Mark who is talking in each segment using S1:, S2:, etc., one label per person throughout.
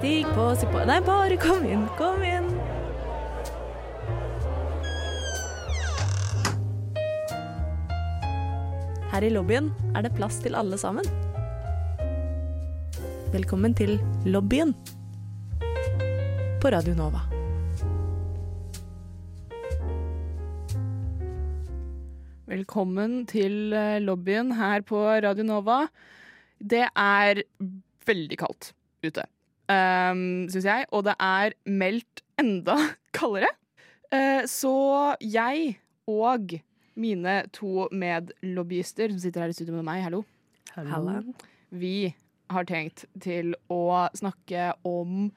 S1: Stig på, si på Nei, bare kom inn, kom inn. Her i lobbyen er det plass til alle sammen. Velkommen til lobbyen på Radio Nova.
S2: Velkommen til eh, lobbyen her på Radio Nova. Det er veldig kaldt ute, um, syns jeg, og det er meldt enda kaldere. Uh, så jeg og mine to medlobbyister som sitter her i studio med meg, hallo,
S1: hallo.
S2: vi har tenkt til å snakke om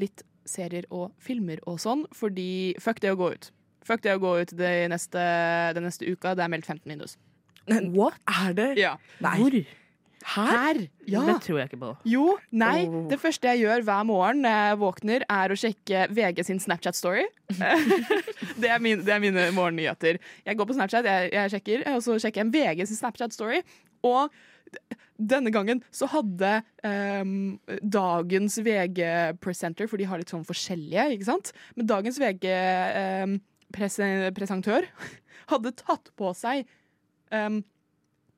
S2: litt serier og filmer og sånn, fordi fuck det å gå ut. Fuck det å gå ut det neste, den neste uka. Det er meldt 15 minus.
S3: What? Er det?
S2: Ja.
S3: Nei.
S4: Hvor?
S3: Her?
S2: Her? Ja.
S4: Det tror jeg ikke på.
S2: Jo, nei.
S3: Oh.
S2: Det første jeg gjør hver morgen når jeg våkner, er å sjekke VG sin Snapchat-story. det, er min, det er mine morgennyheter. Jeg går på Snapchat, jeg, jeg sjekker, og så sjekker jeg VG sin Snapchat-story. Og denne gangen så hadde um, dagens VG-presenter, for de har litt sånn forskjellige, ikke sant? Men dagens VG-presentør hadde tatt på seg um,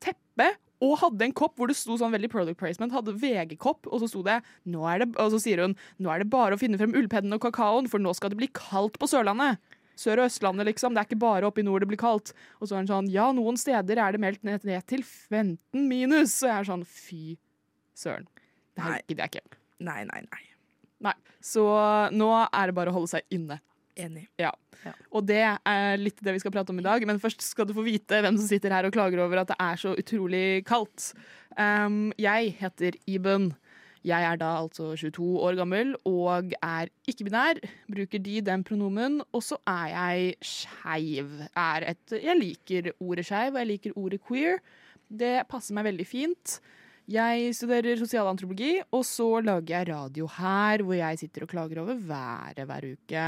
S2: teppe og hadde en kopp hvor det sto sånn veldig product placement, hadde VG-kopp, og så sto det, det Og så sier hun nå er det bare å finne frem ullpennen og kakaoen, for nå skal det bli kaldt på Sørlandet. Sør- og Østlandet, liksom. Det er ikke bare oppe i nord det blir kaldt. Og så er hun sånn Ja, noen steder er det meldt ned, ned til 15 minus. Og jeg er sånn fy søren. Det her gidder jeg ikke.
S3: Nei, nei, nei.
S2: Nei. Så nå er det bare å holde seg inne.
S3: Enig. ja.
S2: Og det er litt det vi skal prate om i dag, men først skal du få vite hvem som sitter her og klager over at det er så utrolig kaldt. Um, jeg heter Iben. Jeg er da altså 22 år gammel og er ikke-binær. Bruker de den pronomen. Og så er jeg skeiv. Jeg liker ordet skeiv, og jeg liker ordet queer. Det passer meg veldig fint. Jeg studerer sosialantropologi, og så lager jeg radio her, hvor jeg sitter og klager over været hver uke.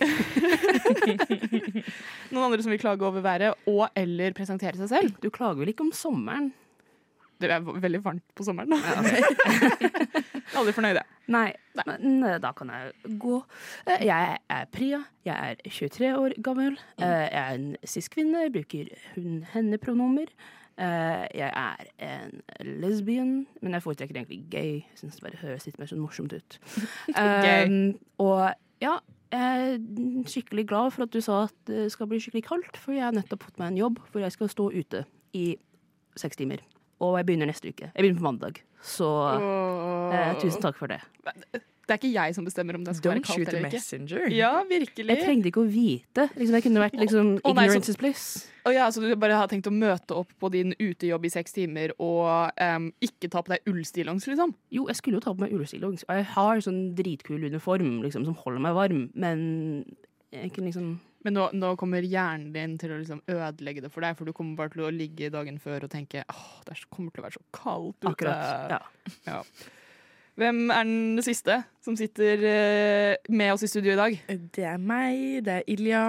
S2: Noen andre som vil klage over været og eller presentere seg selv?
S4: Du klager vel ikke om sommeren?
S2: Det er veldig varmt på sommeren. Da. Aldri fornøyd, jeg.
S4: Nei, men da kan jeg gå. Eh, Jeg er Priya, jeg er 23 år gammel. Eh, Jeg er en cis-kvinne, bruker hun-henne-pronomer. Eh, Jeg er en lesbian, men jeg foretrekker egentlig gay. Jeg syns det bare høres litt mer sånn morsomt ut.
S2: Gay.
S4: Um, og ja, jeg er skikkelig glad for at du sa at det skal bli skikkelig kaldt, for jeg har nettopp fått meg en jobb hvor jeg skal stå ute i seks timer. Og jeg begynner neste uke. Jeg begynner på mandag. Så eh, tusen takk for det.
S2: Det er ikke jeg som bestemmer om det skal være
S3: Don't
S2: kaldt
S3: shoot the
S2: eller ikke.
S3: messenger.
S2: Ja, virkelig.
S4: Jeg trengte ikke å vite. Liksom, jeg kunne vært liksom
S2: oh, nei,
S4: ignorance is bliss.
S2: Å ja, så du bare har tenkt å møte opp på din utejobb i seks timer og um, ikke ta på deg ullstillongs, liksom?
S4: Jo, jeg skulle jo ta på meg ullstillongs, og jeg har sånn dritkul uniform liksom, som holder meg varm, men jeg kunne liksom
S2: Men nå, nå kommer hjernen din til å liksom ødelegge det for deg, for du kommer bare til å ligge dagen før og tenke åh, det er kommer til å være så kaldt ute.
S4: Akkurat. ja. Ja.
S2: Hvem er den siste som sitter eh, med oss i studio i dag?
S3: Det er meg, det er Ilja.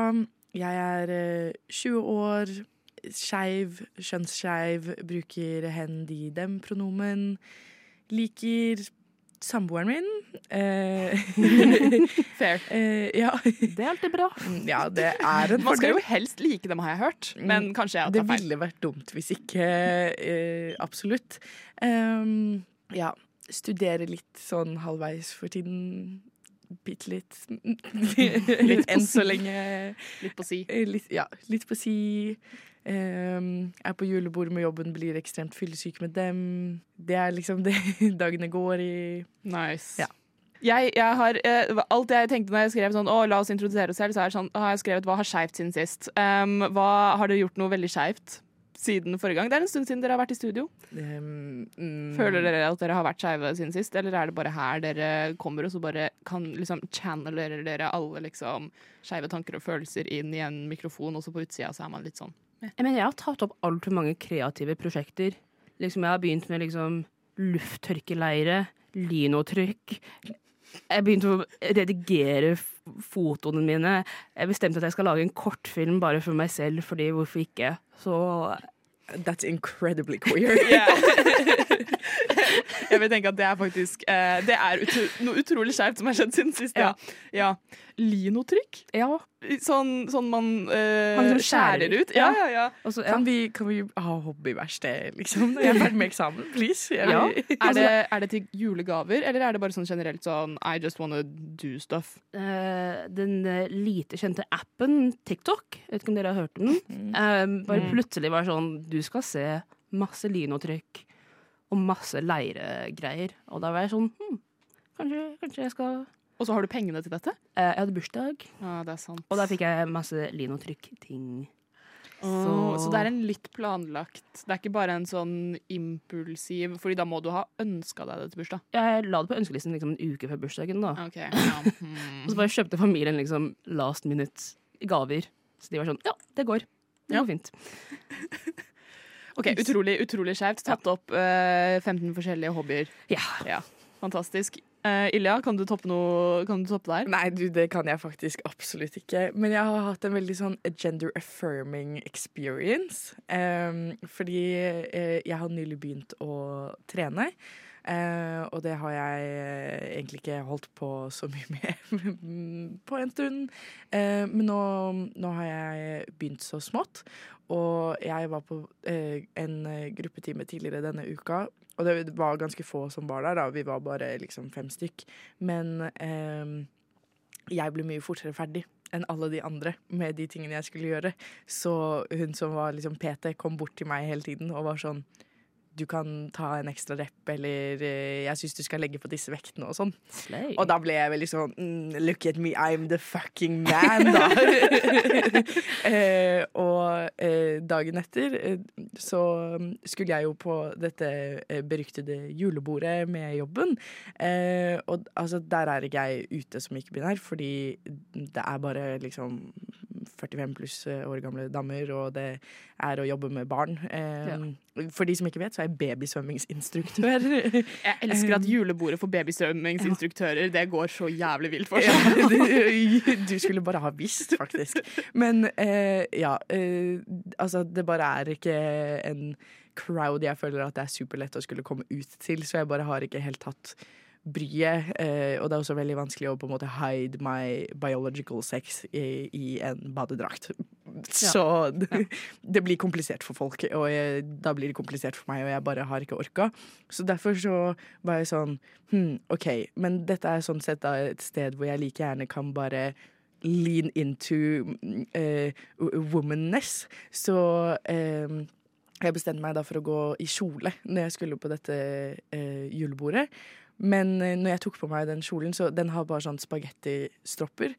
S3: Jeg er eh, 20 år, skeiv, kjønnsskeiv, bruker hen, de, dem-pronomen. Liker samboeren min. Eh,
S2: Fair.
S3: eh, ja.
S4: Det er alltid bra.
S3: ja, det er en
S2: Man skal jo helst like dem, har jeg hørt. Men kanskje jeg
S3: har
S2: tar feil.
S3: Det ville vært dumt hvis ikke. eh, absolutt. Um, ja. Studere litt sånn halvveis for tiden. Bitte litt.
S2: Litt
S3: Enn så lenge.
S2: Litt på si.
S3: Eh, Litt, ja, litt på si. Um, er på julebord med jobben, blir ekstremt fyllesyk med dem. Det er liksom det dagene går i.
S2: Nice.
S3: Ja.
S2: Jeg, jeg har, uh, alt jeg tenkte når jeg skrev sånn, å, la oss introdusere oss selv, så er det sånn, har jeg skrevet hva har skeivt siden sist. Um, hva, har dere gjort noe veldig skeivt siden forrige gang? Det er en stund siden dere har vært i studio.
S3: Um, mm,
S2: Føler dere at dere har vært skeive siden sist, eller er det bare her dere kommer og så bare kan liksom channeler dere alle liksom skeive tanker og følelser inn i en mikrofon, og så på utsida så er man litt sånn
S4: Jeg mener, jeg har tatt opp altfor mange kreative prosjekter. Liksom, jeg har begynt med liksom lufttørkeleire, linotrykk. Jeg begynte å redigere fotoene mine. Jeg bestemte at jeg skal lage en kortfilm bare for meg selv, fordi hvorfor ikke? Så
S3: That's incredibly queer.
S2: Jeg Jeg vil tenke at det er faktisk uh, Det er utro noe utrolig skjevt som har skjedd siden sist. Ja. ja. Linotrykk?
S4: Ja.
S2: Sånn, sånn man, eh,
S4: Man liksom
S2: skjærer ut? Ja, ja, ja.
S4: Også, ja.
S3: Kan, vi, kan vi ha hobbyverksted, liksom? Jeg er ferdig med eksamen, please?
S4: Ja.
S2: Er det, er det til julegaver, eller er det bare sånn generelt sånn I just wanna do stuff?
S4: Uh, den uh, lite kjente appen TikTok, vet ikke om dere har hørt den, uh, bare
S2: Mm.
S4: plutselig var sånn Du skal se masse linotrykk og masse leiregreier. Og da var jeg sånn hm, kanskje, kanskje jeg skal
S2: Og så har du pengene til dette?
S4: Eh, Jeg hadde bursdag,
S2: Ja, det er sant.
S4: og da fikk jeg masse linotrykk-ting.
S2: Åh,
S4: Så-
S2: så det er en litt planlagt Det er ikke bare en sånn impulsiv Fordi da må du ha ønska deg det til bursdag.
S4: Jeg la det på ønskelisten liksom en uke før bursdagen, da.
S2: Ok, ja.
S4: Og
S2: hmm.
S4: så bare kjøpte familien liksom last minute gaver. Så de var sånn Ja, det går. Det
S2: Ja.
S4: går fint.
S2: Ok, Utrolig utrolig skjevt. Tatt opp eh, 15 forskjellige hobbyer.
S4: Ja.
S2: Ja, Fantastisk. Eh, Ilja, kan du toppe noe Kan du toppe der?
S3: Nei, du, det kan jeg faktisk absolutt ikke. Men jeg har hatt en veldig sånn gender affirming experience. Um, fordi uh, jeg har nylig begynt å trene. Eh, og det har jeg eh, egentlig ikke holdt på så mye med på en stund. Eh, men nå, nå har jeg begynt så smått. Og jeg var på eh, en gruppetime tidligere denne uka. Og det var ganske få som var der, da. Vi var bare liksom fem stykk. Men jeg ble mye fortere ferdig enn alle de andre med de tingene jeg skulle gjøre. Så hun som var liksom PT, kom bort til meg hele tiden og var sånn du kan ta en ekstra rep, eller eh, jeg syns du skal legge på disse vektene og sånn. Og da ble jeg veldig sånn mm, Look at me, I'm the fucking man, da. eh, og eh, dagen etter eh, så skulle jeg jo på dette eh, beryktede julebordet med jobben. Eh, og altså, der er ikke jeg ute som ikke-binær, fordi det er bare liksom 45 pluss år gamle damer, og det er å jobbe med barn. Eh, For de som ikke vet, så er jeg babysvømmingsinstruktør.
S2: Jeg elsker at julebordet for babysvømmingsinstruktører Det går så jævlig vilt for
S3: Ja,
S2: seg.
S3: du, du skulle bare ha visst, faktisk. Men eh, ja. Eh, altså, det bare er ikke en crowd jeg føler at det er superlett å skulle komme ut til, så jeg bare har ikke helt tatt bryet. Eh, og det er også veldig vanskelig å på en måte hide my biological sex i, i en badedrakt. Så det, det blir komplisert for folk, og jeg, da blir det komplisert for meg, og jeg bare har ikke orka. Så derfor så var jeg sånn hm, OK, men dette er sånn sett et sted hvor jeg like gjerne kan bare lean into uh, womanness. Så um, jeg bestemte meg da for å gå i kjole når jeg skulle på dette uh, julebordet. Men eh, når jeg tok på meg den kjolen, så den har bare sånn spagettistropper.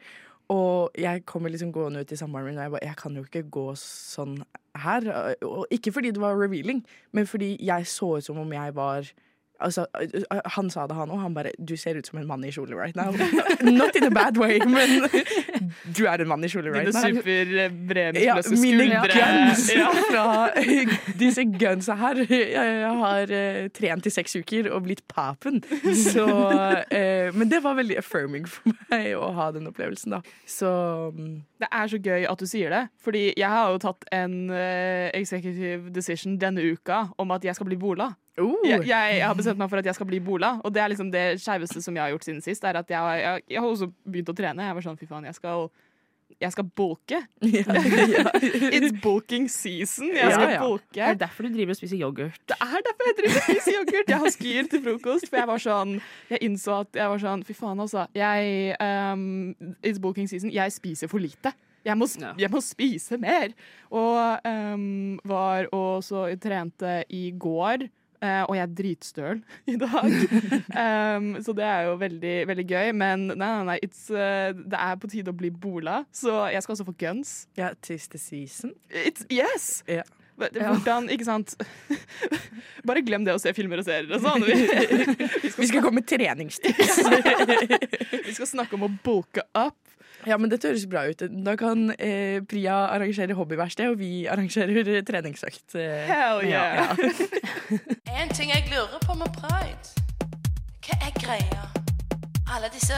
S3: Og jeg kommer liksom gående ut i samboeren min, og jeg bare Jeg kan jo ikke gå sånn her. Og ikke fordi det var revealing, men fordi jeg så ut som om jeg var Altså, han sa det, han òg. Han bare 'Du ser ut som en mann i kjole right now'. Not in a bad way, men du er en mann i kjole right
S2: Dine
S3: now.
S2: superbrede,
S3: Ja, mine guns
S2: Ja.
S3: fra disse gunsa her. Jeg, jeg har uh, trent i seks uker og blitt papen. Så, uh, men det var veldig affirming for meg å ha den opplevelsen, da. Så mm,
S2: Det er så gøy at du sier det, fordi jeg har jo tatt en uh, executive decision denne uka om at jeg skal bli bola.
S3: Oh,
S2: Jeg, jeg har bestemt meg for at jeg skal bli bola, og det er liksom det skeiveste som jeg har gjort siden sist. Er at jeg, jeg, jeg har også begynt å trene. Jeg var sånn, fy faen, jeg skal, jeg skal bulke.
S3: ja, ja.
S2: It's bulking season. Jeg skal
S3: ja.
S2: bulke.
S4: Det er derfor du driver og spiser yoghurt.
S2: Det er derfor jeg driver og spiser yoghurt. Jeg har skyr til frokost. For jeg var sånn Jeg innså at jeg var sånn Fy faen, altså. Jeg um, It's bulking season. Jeg spiser for lite. Jeg må, jeg må spise mer. Og um, var og så trente i går. Eh, og jeg er dritstøl i dag. um, så det er jo veldig, veldig gøy. Men nei, nei, nei, it's, eh, det er på tide å bli bola, så jeg skal også få guns.
S3: ja, tis the season.
S2: It's, yes! Yeah. Hvordan, ikke sant Bare glem det å se filmer og serier og sånn. Vi,
S3: Vi skal komme med treningstips.
S2: vi skal snakke om å bulke up.
S3: Ja, men dette høres bra ut. Da kan eh, Priya arrangere hobbyverksted, og vi arrangerer eh, treningsøkt. eh.
S2: Hell yeah!
S5: En ting jeg lurer på med pride. Hva er greia? Alle disse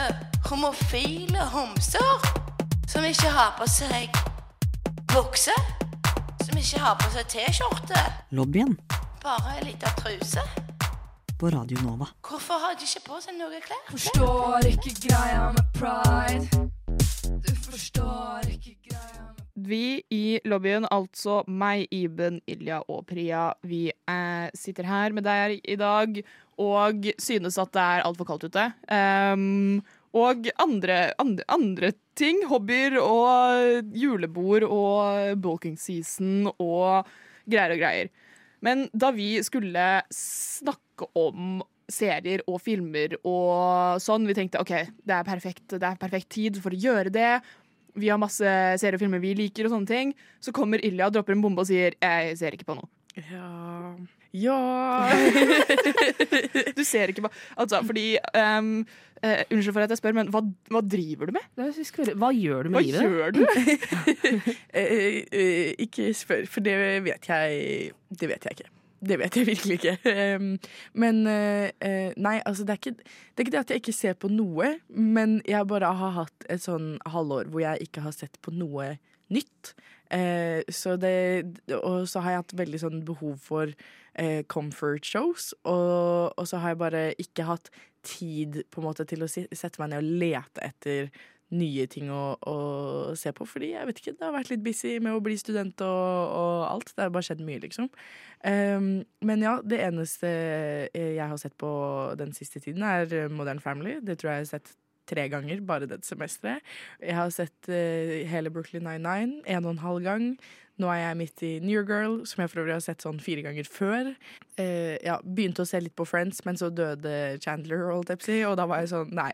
S5: homofile homser som ikke har på seg bukse, som ikke har på seg T-skjorte,
S6: Lobbyen
S5: bare ei lita truse.
S6: på Radio Nova.
S5: Hvorfor har de ikke på seg noe klær?
S7: Forstår ikke greia med pride.
S2: Vi i lobbyen, altså meg, Iben, Ilja og Priya, vi eh, sitter her med deg i dag og synes at det er altfor kaldt ute. Um, og andre, andre, andre ting. Hobbyer og julebord og bulking season og greier og greier. Men da vi skulle snakke om serier og filmer og sånn, vi tenkte OK, det er perfekt, det er perfekt tid for å gjøre det. Vi har masse serier og filmer vi liker og sånne ting. Så kommer Ilja og dropper en bombe og sier 'jeg ser ikke på noe'.
S3: Ja Ja
S2: Du ser ikke på Altså, fordi um, uh, Unnskyld for at jeg spør, men hva, hva driver du med?
S4: Hva gjør du
S2: Hva
S4: med livet?
S2: gjør du?
S3: Eh, eh, Ikke spør, for det vet jeg Det vet jeg ikke. Det vet jeg virkelig ikke. Men eh, eh, Nei, altså det er, ikke, det er ikke det at jeg ikke ser på noe, men jeg bare har hatt et sånn halvår hvor jeg ikke har sett på noe nytt. Eh, så det, og så har jeg hatt veldig sånn behov for comfort shows, og, og så har jeg bare ikke hatt tid på en måte til å sette meg ned og lete etter nye ting å, å se på. Fordi jeg vet ikke, det har vært litt busy med å bli student og, og alt. Det har bare skjedd mye, liksom. Um, men ja, det eneste jeg har sett på den siste tiden, er Modern Family. Det tror jeg jeg har sett tre ganger bare dette semesteret. Jeg har sett uh, hele Brooklyn 99 en og en halv gang. Nå er jeg midt i New Girl, som jeg for øvrig har sett sånn fire ganger før. Uh, ja, begynte å se litt på Friends, men så døde Chandler, holdt jeg på å si, og da var jeg sånn Nei.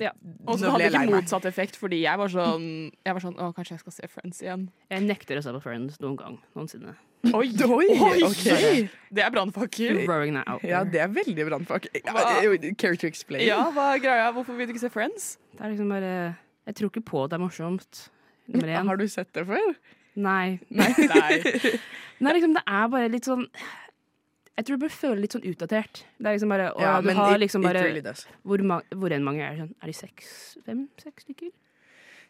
S2: Ja. Og så hadde det ikke motsatt effekt, fordi jeg var sånn, jeg var sånn Å, kanskje jeg skal se Friends igjen.
S4: Jeg nekter å se på Friends noen gang noensinne.
S2: Oi!
S3: Oi, okay.
S2: Det er brannfakkel.
S4: Throwing that out
S3: Ja, det er veldig brannfakkel. Ja,
S2: Hva?
S3: Care to explain?
S2: Ja, hva er greia? Hvorfor vil du ikke se Friends?
S4: Det er liksom bare Jeg tror ikke på at det er morsomt. Nummer én.
S3: Har du sett det før?
S4: Nei.
S2: Nei.
S4: Nei, liksom, det er bare litt sånn Jeg tror det bør føle litt sånn utdatert. Det er liksom bare og
S3: Ja,
S4: Du har
S3: it-
S4: liksom bare
S3: really.
S4: Hvor, ma hvor enn mange er det sånn? Er de seks? Fem? Seks stykker?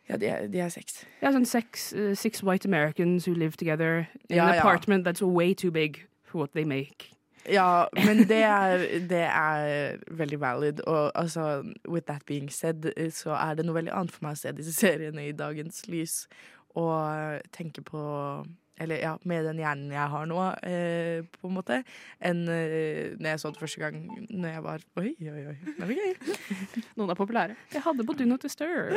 S3: Ja, de er, de er seks.
S4: Ja, sånn seks, uh, six white Americans who live together in
S3: Ja,
S4: an
S3: ja.
S4: apartment that's way too big for what they make.
S3: Ja, men det er, det er veldig valid. Og altså, with that being said, så er det noe veldig annet for meg å se disse seriene i dagens lys. Og tenke på Eller ja, med den hjernen jeg har nå, eh, på en måte, enn eh, når jeg så det første gang når jeg var Oi, oi, oi. Det var gøy.
S2: Noen er populære.
S4: Jeg hadde på Do Not Disturb.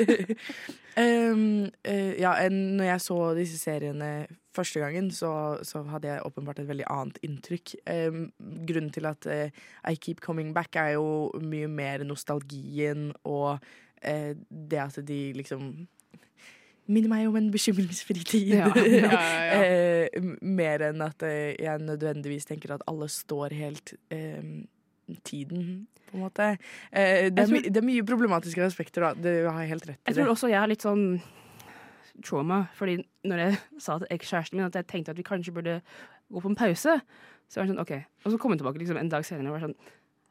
S3: um, eh, ja, når jeg så disse seriene første gangen, så, så hadde jeg åpenbart et veldig annet inntrykk. Um, grunnen til at uh, I Keep Coming Back er jo mye mer nostalgien og uh, det at de liksom Minner meg om en bekymringsfri tid.
S4: Ja,
S2: ja, ja.
S3: Eh, mer enn at eh, jeg nødvendigvis tenker at alle står helt eh, tiden, på en måte. Eh, det, er
S4: Jeg tror-
S3: det er mye problematiske aspekter, da. Du har helt rett i
S4: Jeg tror også jeg har litt sånn trauma, fordi når jeg sa til ekskjæresten min at jeg tenkte at vi kanskje burde gå på en pause, så var det sånn OK. Og så kom hun tilbake liksom en dag senere og var sånn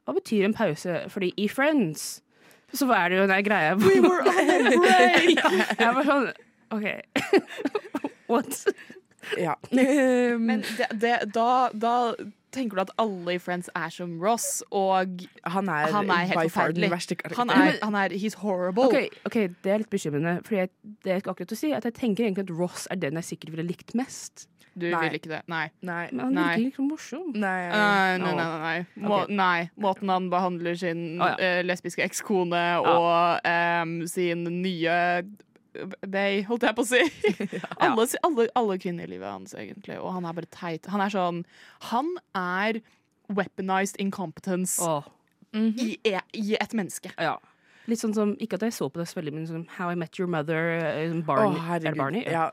S4: Hva betyr en pause? Fordi i Friends så er det jo den greia We were on break! Jeg var sånn OK. What?
S3: Ja.
S2: Men det, det, da, da tenker du at alle i Friends er som Ross, og
S3: han er,
S2: han er helt forferdelig. han er, han er He's horrible.
S4: OK, ok, det er litt bekymrende. for jeg, det jeg skal akkurat å si, at jeg tenker egentlig at Ross er den jeg sikkert ville likt mest.
S2: Du
S3: Nei.
S2: vil ikke det. Nei.
S3: Nei.
S4: Men han virker liksom morsom.
S3: Nei.
S2: Nei, nei, nei. nei, nei. Må. Måten han behandler sin
S4: oh, ja.
S2: eh, lesbiske ekskone og um, sin nye bay, holdt jeg på å si. alle, alle, alle kvinner i livet hans, egentlig. Og han er bare teit. Han er sånn Han er weaponized incompetence
S4: oh.
S2: i, -hmm. i et menneske.
S4: ja. Litt sånn som, ikke at jeg så på det så veldig, men som How I Met Your Mother, eh, Barney.
S3: oh,
S4: er det Barney?
S3: Ja,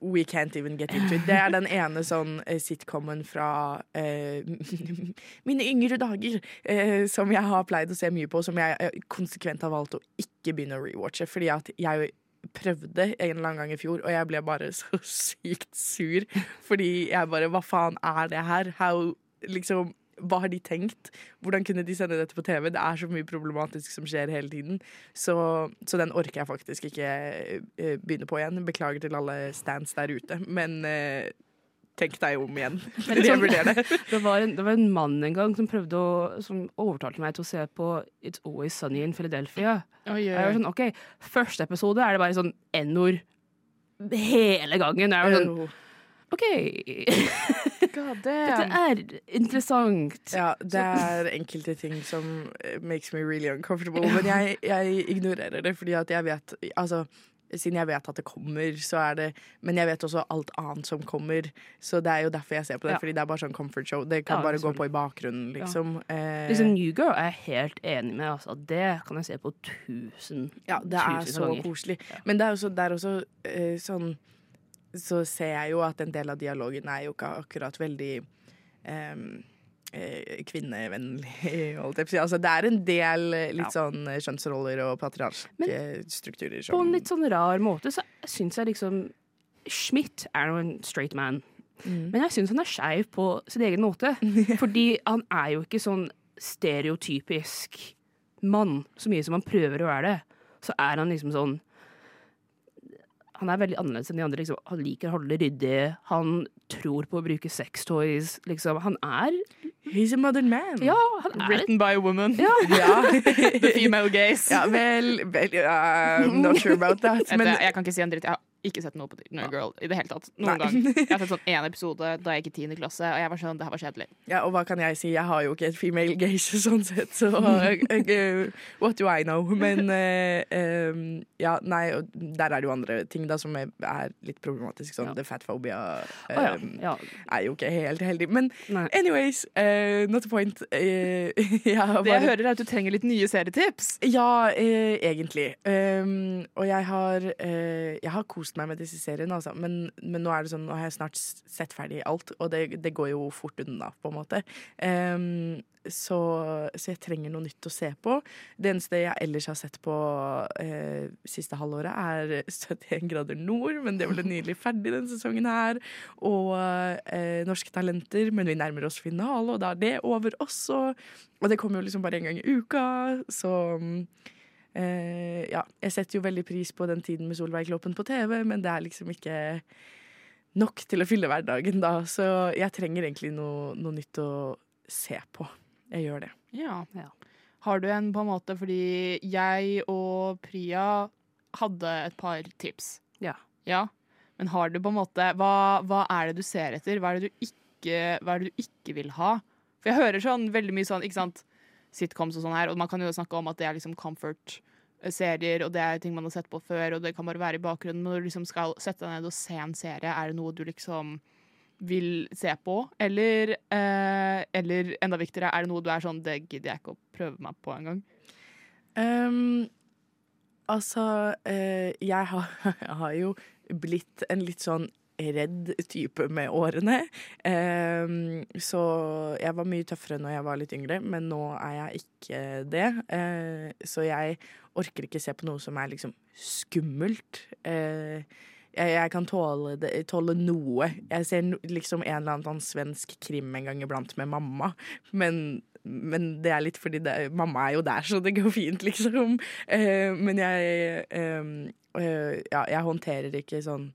S3: we can't even get into it. Det er den ene sånn eh, sitcomen fra eh, mine yngre dager eh, som jeg har pleid å se mye på, som jeg eh, konsekvent har valgt å ikke begynne å rewatche. Fordi at jeg prøvde en eller annen gang i fjor, og jeg ble bare så sykt sur. Fordi jeg bare Hva faen er det her? How, liksom hva har de tenkt? Hvordan kunne de sende dette på TV? Det er så mye problematisk som skjer hele tiden. Så, så den orker jeg faktisk ikke eh, begynne på igjen. Beklager til alle stands der ute, men eh, tenk deg om igjen.
S4: Sånn-
S3: det.
S4: Det var, en, det var en mann en gang som prøvde å Som overtalte meg til å se på It's Always Sunny in Philadelphia.
S2: Oh,
S4: yeah. jeg var sånn, ok, Første episode er det bare sånn N-ord hele gangen. Jeg var sånn, OK,
S2: God
S4: dette er interessant.
S3: Ja, det er enkelte ting som makes me really uncomfortable. Men jeg, jeg ignorerer det fordi at jeg vet Altså, siden jeg vet at det kommer, så er det Men jeg vet også alt annet som kommer, så det er jo derfor jeg ser på det.
S4: Ja.
S3: Fordi det er bare sånn comfort show. Det kan
S4: Ja,
S3: bare gå på i bakgrunnen, liksom. Eh,
S4: Liksom New Girl er jeg helt enig med. Altså. Det kan jeg se på tusen
S3: Ja, det er så
S4: ganger.
S3: koselig. Men det er også, det er også eh, sånn Så ser jeg jo at en del av dialogen er jo ikke akkurat veldig eh, kvinnevennlig, å si. Altså, det er en del litt ja. sånn eh, kjønnsroller og patriarkiske strukturer
S4: På en litt sånn rar måte så syns jeg liksom Schmidt er jo en straight man.
S3: Mm.
S4: Men jeg syns han er skeiv på sin egen måte. Fordi han er jo ikke sånn stereotypisk mann, så mye som han prøver å være det. Så er han liksom sånn Han er veldig annerledes enn de andre. Liksom. Han liker å holde det ryddig. Han tror på å bruke sextoys. Liksom. Han er
S3: He's a modern man.
S4: Ja, han er
S2: Written by a woman.
S4: Ja.
S3: Ja.
S2: The female gaze.
S3: ja vel, vel uh, not sure about that. Men
S2: jeg kan ikke si en dritt. Jeg har ikke sett noe på No Girl i det hele tatt. Noen
S3: Nei.
S2: gang. Jeg har sett sånn én episode da jeg gikk i tiende klasse, og jeg var sånn, det her var kjedelig.
S3: Ja, og hva kan jeg si? Jeg har jo ikke et female gaze sånn sett, så uh, What do I know? Men uh, um, ja, nei, og der er det jo andre ting da som er, er litt problematisk. Sånn
S4: Ja.
S3: the fatphobia um,
S4: oh, ja. ja.
S3: er jo ikke helt heldig. Men
S4: Nei.
S3: anyways, uh, not a point. Uh, jeg bare,
S2: Det jeg hører, er at du trenger litt nye serietips.
S3: ja, eh, egentlig. Um, og jeg har, eh, jeg har kost meg med disse seriene, altså. Men, men nå er det sånn, nå har jeg snart sett ferdig alt, og det, det går jo fort unna, på en måte. Um, så, så jeg trenger noe nytt å se på. Det eneste jeg ellers har sett på eh, siste halvåret, er 71 grader nord, men det ble nylig ferdig denne sesongen her. Og eh, Norske Talenter, men vi nærmer oss finale, og da er det over også. Og det kommer jo liksom bare en gang i uka, så eh, ja. Jeg setter jo veldig pris på den tiden med Solveig Kloppen på TV, men det er liksom ikke nok til å fylle hverdagen da. Så jeg trenger egentlig noe, noe nytt å se på. Jeg gjør det.
S2: Ja.
S4: Ja.
S2: Har du en på en måte Fordi jeg og Priya hadde et par tips.
S4: Ja.
S2: Ja. Men har du på en måte Hva, hva er det du ser etter? Hva er det du ikke, hva er det du ikke vil ha? For jeg hører sånn veldig mye sånn, ikke sant, sitcoms og sånn her, og man kan jo snakke om at det er liksom comfort-serier, og det er ting man har sett på før, og det kan bare være i bakgrunnen, men når du liksom skal sette deg ned og se en serie, er det noe du liksom vil se på? Eller, eh, eller enda viktigere, er det noe du er sånn Det gidder jeg ikke å prøve meg på engang.
S3: Um, altså, eh, jeg har, jeg har jo blitt en litt sånn redd type med årene. Um, så jeg var mye tøffere når jeg var litt yngre, men nå er jeg ikke det. Eh, så jeg orker ikke se på noe som er liksom skummelt. Eh, jeg kan tåle, det, tåle noe. Jeg ser liksom en eller annen sånn svensk krim en gang iblant med mamma, men men det er litt fordi det, mamma er jo der, så det går fint, liksom. Eh, men jeg eh, eh, Ja, jeg håndterer ikke sånn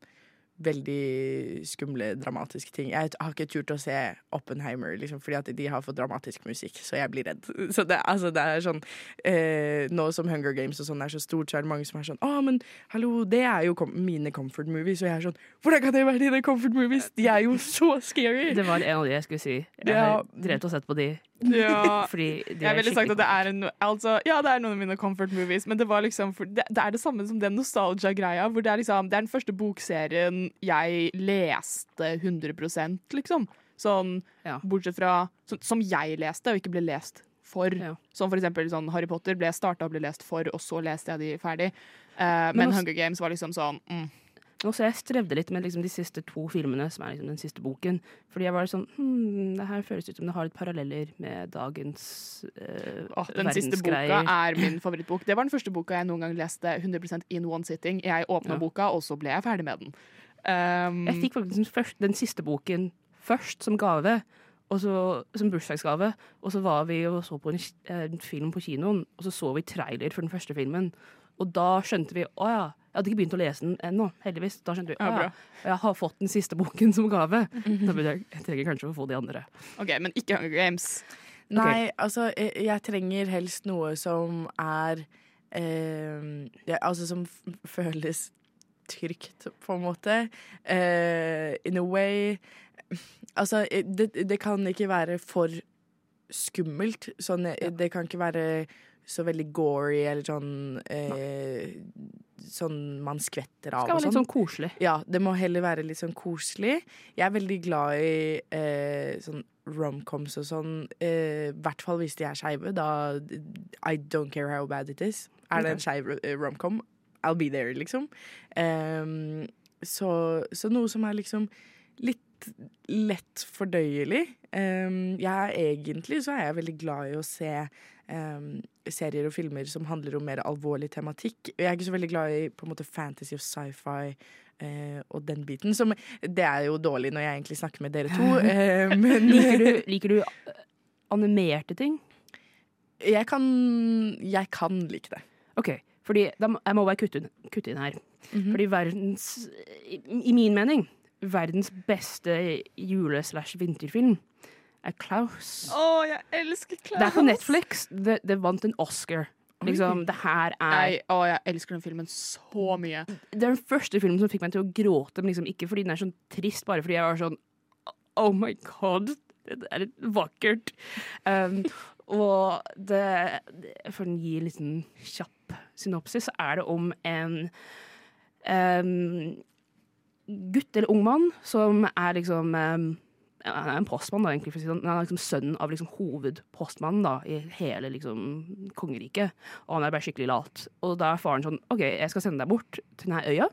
S3: veldig skumle, dramatiske ting. Jeg har ikke turt å se Oppenheimer, liksom, fordi at de har for dramatisk musikk, så jeg blir redd. Så det, altså, det er sånn eh, Nå som Hunger Games og sånn er så stort, så er det mange som er sånn Å, men hallo, det er jo kom mine comfort movies. Og jeg er sånn Hvordan kan det være dine comfort movies? De er jo så scary!
S4: Det var en av de jeg skulle si. Jeg har drevet og sett på de.
S2: Ja, jeg ville sagt at det er en altså, Ja, det er noen av mine comfort movies, men det var liksom det, det er det samme som den nostalgia-greia. Hvor det er liksom Det er den første bokserien jeg leste 100 liksom. Sånn
S4: Ja.
S2: bortsett fra som, som jeg leste, og ikke ble lest for.
S4: Ja.
S2: Som for eksempel sånn Harry Potter ble starta og ble lest for, og så leste jeg de ferdig. Uh, men
S4: men,
S2: Hunger Games var liksom sånn mm,
S4: Nå så jeg strevde litt med liksom de siste to filmene, som er liksom den siste boken. Fordi jeg var sånn hm, Det her føles ut som det har litt paralleller med dagens uh,
S2: oh, Den siste boka er min favorittbok. Det var den første boka jeg noen gang leste 100% in one sitting. Jeg åpna
S4: Ja.
S2: boka, og så ble jeg ferdig med den. Um,
S4: Jeg fikk faktisk den, første, den siste boken først som gave. Og så, som bursdagsgave. Og så var vi og så på en, en film på kinoen, og så så vi trailer for den første filmen. Og da skjønte vi å ja, hadde ikke begynt å lese den ennå, heldigvis. Da skjønte vi
S2: Ja,
S4: ja,
S2: bra.
S4: jeg har fått den siste boken som gave. Da burde jeg, jeg trenger kanskje å få de andre.
S2: OK, men ikke Hunger Games.
S3: Nei, altså, jeg, jeg trenger helst noe som er eh, ja, Altså som f føles trygt, på en måte. Eh, in a way. Altså, eh, det, det kan ikke være for skummelt. Sånn, eh, Det kan ikke være så veldig gory eller sånn eh, Sånn man skvetter av
S4: Skal være litt
S3: sånn.
S4: sånn koselig.
S3: Ja, det må heller være litt sånn koselig. Jeg er veldig glad i eh, sånn romcoms og sånn. I eh, hvert fall hvis de er skeive. Da I don't care how bad it is. Er det en skeiv eh, romcom, I'll be there, liksom. Ehm, så, så noe som er liksom litt lett fordøyelig. Um, jeg er egentlig så er jeg veldig glad i å se serier og filmer som handler om mer alvorlig tematikk. Jeg er ikke så veldig glad i på en måte fantasy og sci-fi. Uh, og den biten. Som, det er jo dårlig når jeg egentlig snakker med dere to, uh, men
S4: Liker du, liker du eh, animerte ting?
S3: jeg kan, jeg kan like det.
S4: OK, fordi da jeg må bare kutte, kutte inn her.
S3: Mhm.
S4: Fordi verdens i, I min mening verdens beste jule-slash-vinterfilm er Klaus.
S2: Å, jeg elsker Klaus!
S4: Det er på Netflix. Det, det vant en Oscar. Liksom, det her er
S2: Nei, å, jeg elsker den filmen så mye.
S4: Det er den første filmen som fikk meg til å gråte, men liksom ikke fordi den er sånn trist, bare fordi jeg var sånn Oh my god, det er litt vakkert. Um, og det For å gi en liten kjapp synopsis, så er det om en um, gutt eller ung mann som er liksom um, han er en postmann, da, egentlig. Sånn. Han er liksom sønnen av liksom hovedpostmannen da, i hele liksom, kongeriket. Og han er bare skikkelig lat. Og da er faren sånn OK, jeg skal sende deg bort til denne øya,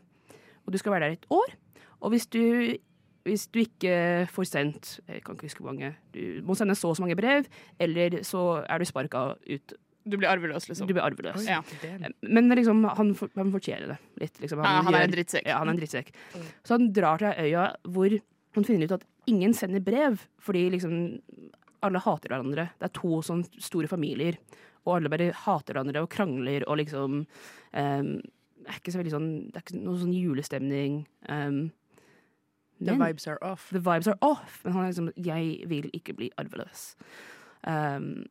S4: og du skal være der et år. Og hvis du, hvis du ikke får sendt Jeg kan ikke huske hvor mange. Du må sende så og så mange brev, eller så er du sparka ut.
S2: Du blir arveløs, liksom.
S4: Du blir arveløs.
S2: Ja.
S4: Men er liksom, han, for, han fortjener det litt. Liksom.
S2: Ja, han er en drittsekk.
S4: Ja, han er en drittsekk. Så han drar til øya hvor han finner ut at ingen sender brev, fordi liksom alle hater hverandre. Det er to sånn store familier, og alle bare hater hverandre og krangler og liksom um, Det er ikke så veldig sånn Det er ikke noe sånn julestemning. Um,
S3: The vibes are off.
S4: The vibes are off. Men han er liksom Jeg vil ikke bli arveløs. Um,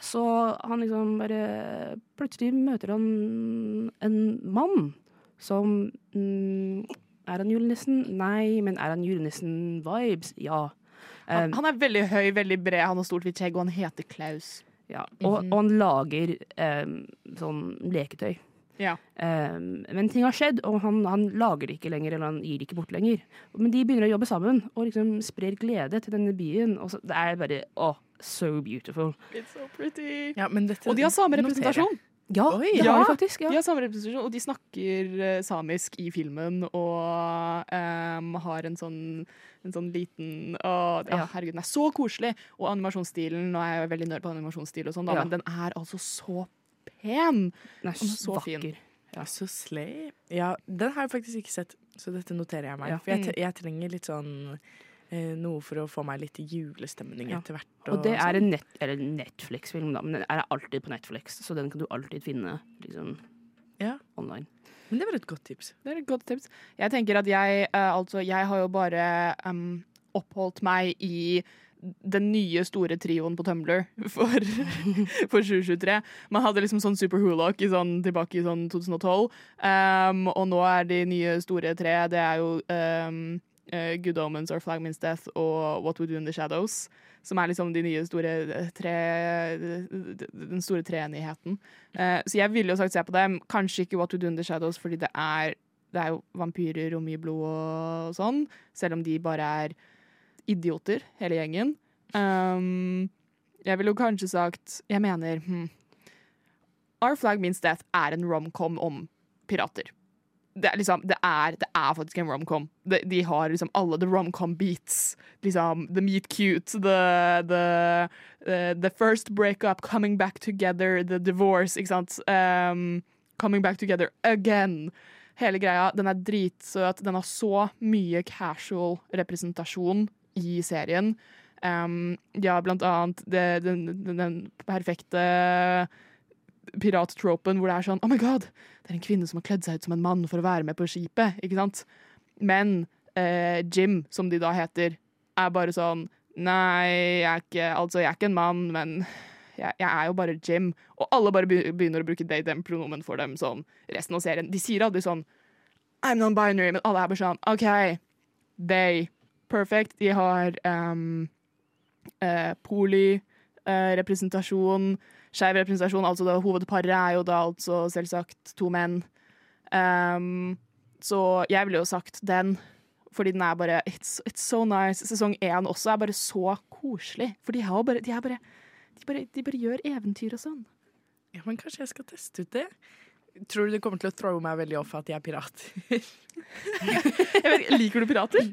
S4: så han liksom bare Plutselig møter han en mann som mm, Er han julenissen? Nei, men er han julenissen-vibes? Ja.
S2: Han,
S4: Um,
S2: han er veldig høy, veldig bred, han har stort hvitt skjegg, og han heter Klaus.
S4: ja. Og, og han lager um, sånn leketøy.
S2: Ja.
S4: Um, men ting har skjedd, og han, han lager det ikke lenger, eller han gir det ikke bort lenger. Men de begynner å jobbe sammen, og liksom sprer glede til denne byen. Og så, det er bare åh, so beautiful.
S2: It's so pretty.
S3: Ja, men dette
S2: Og de har samme representasjon.
S4: Ja,
S3: Oi.
S4: det
S2: Ja.
S4: har de faktisk. Ja.
S2: De har samme representasjon, og de snakker eh, samisk i filmen og um, har en sånn, en sånn liten å, ja,
S4: Ja.
S2: Herregud, den er så koselig! Og animasjonsstilen Nå er jeg veldig nerd på animasjonsstil, og sånn, da,
S4: Ja.
S2: men den er altså så pen!
S4: Den er
S2: Den er så fin.
S4: vakker.
S3: Ja. Så slay. Ja, den har jeg faktisk ikke sett, så dette noterer jeg meg.
S4: Ja.
S3: For jeg, jeg trenger litt sånn noe for å få meg litt julestemning
S4: Ja.
S3: etter hvert.
S4: Og det er
S3: sånn.
S4: en net, Netflix-film, da, men den er alltid på Netflix, så den kan du alltid finne liksom,
S3: Ja.
S4: online.
S3: Men det var et godt tips.
S2: Det er et godt tips. Jeg tenker at jeg uh, altså Jeg har jo bare um, oppholdt meg i den nye store trioen på Tumblr for, for 2023. Man hadde liksom sånn Super Hulock i sånn, tilbake i sånn 2012. Um, og nå er de nye store tre Det er jo um, eh, Good Omens or Flag Means Death og What We Do In The Shadows. Som er liksom de nye store eh, tre Den store treenigheten. Uh, så jeg ville jo sagt se på dem. Kanskje ikke What We Do In The Shadows, fordi det er, det er jo vampyrer og mye blod og sånn. Selv om de bare er idioter, hele gjengen. Um, jeg ville jo kanskje sagt Jeg mener hmm, Our Flag Means Death er en romcom om pirater. Det er, liksom, det, er, det er faktisk en romcom. De, de har liksom alle the romcom beats. Liksom, the meet cute, the, the, uh, the first breakup, coming back together, the divorce, ikke sant. Um, coming back together again. Hele greia. Den er dritsøt. Den har så mye casual representasjon i serien. Um, ja, blant annet det, den, den, den perfekte pirattropen hvor det er sånn Oh my god, det er en kvinne som har kledd seg ut som en mann for å være med på skipet. Ikke sant? Men eh, Jim, som de da heter, er bare sånn Nei, jeg er ikke, altså, jeg er ikke en mann, men jeg, jeg er jo bare Jim. Og alle bare begynner å bruke they, them pronomen for dem sånn resten av serien. De sier aldri sånn I'm non-binary, men alle er bare sånn OK, they. Perfect. De har um, eh, poli-representasjon, skeiv representasjon. Altså da, hovedparet er jo da altså selvsagt to menn. Um, så jeg ville jo sagt den, fordi den er bare It's, it's so nice. Sesong én også er bare så koselig. For de, har jo bare, de, er bare, de, bare, de bare gjør eventyr og sånn.
S3: Ja, men kanskje jeg skal teste ut det? Tror du det kommer til å throwe meg veldig off at jeg er pirat?
S2: Jeg vet, liker du pirater?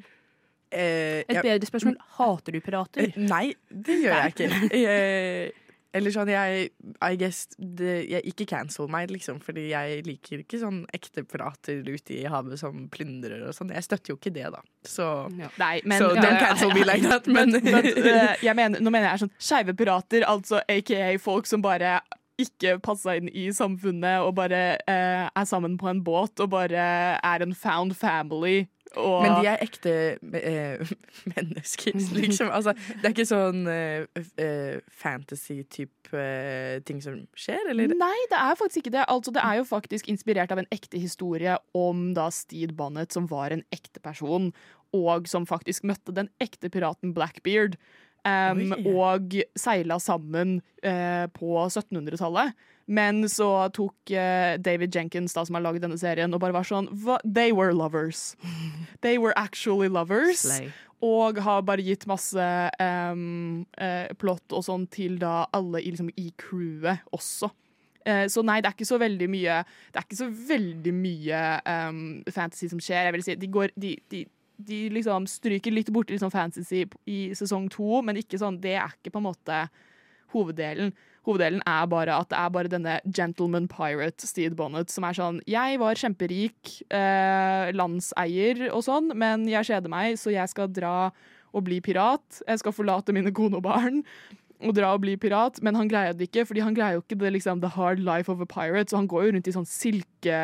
S3: Eh,
S4: Et bedre spørsmål. Hater du pirater?
S3: Eh, Nei, det gjør jeg ikke. Eh, eller sånn, jeg I guess det, jeg, Ikke cancel meg, liksom, fordi jeg liker ikke sånn ekte pirater ute i havet som plyndrer og sånn. Jeg støtter jo ikke det, da. Så,
S4: Ja.
S2: Nei, men
S3: so, don't cancel me like that. Men,
S2: But, but, uh, mener, nå mener jeg sånn skeive pirater, altså aka folk som bare ikke passa inn i samfunnet og bare eh, er sammen på en båt og bare er en found family. Og
S3: men de er ekte eh, mennesker, liksom. Altså, det er ikke sånn eh, eh, fantasy-type eh, ting som skjer, eller?
S2: Nei, det er faktisk ikke det. Altså, det er jo faktisk inspirert av en ekte historie om da Steed Bonnet, som var en ekte person, og som faktisk møtte den ekte piraten Blackbeard. Um, og seila sammen uh, på 1700-tallet. Men så tok uh, David Jenkins, da, som har laget denne serien, og bare var sånn They were lovers. They were actually lovers.
S4: Slay.
S2: Og har bare gitt masse um, uh, plott og sånn til da alle i, liksom, i crewet også. Så nei, det er ikke så veldig mye Det er ikke så veldig mye um, fantasy som skjer. Jeg vil si, de, går, de, de, de liksom stryker litt borti liksom fantasy i sesong to, men ikke sånn, det er ikke på en måte hoveddelen. Hoveddelen er bare at det er bare denne gentleman pirate Steed Bonnet som er sånn Jeg var kjemperik eh, landseier og sånn, men jeg kjeder meg, så jeg skal dra og bli pirat. Jeg skal forlate mine kone og barn og dra og bli pirat, men han greier det ikke, fordi han greier jo ikke det liksom the hard life of a pirate, så han går jo rundt i sånn silke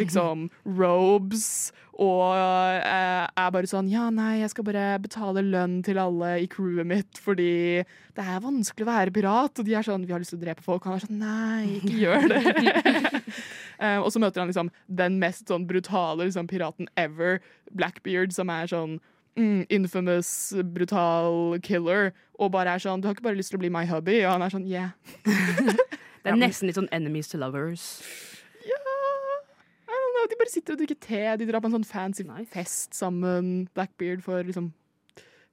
S2: liksom robes og eh, er bare sånn Ja, nei, jeg skal bare betale lønn til alle i crewet mitt fordi det er vanskelig å være pirat, og de er sånn Vi har lyst til å drepe folk, og han er sånn Nei, ikke gjør det. Eh, og så møter han liksom den mest sånn brutale liksom, piraten ever, Blackbeard, som er sånn mm, infamous, brutal killer, og bare er sånn Du har ikke bare lyst til å bli my hubby? Og han er sånn Yeah.
S4: Det er nesten litt sånn enemies to lovers.
S2: Ja don't know, De bare sitter og drikker te, de drar på en sånn fancy
S4: Nice.
S2: fest sammen. Blackbeard får liksom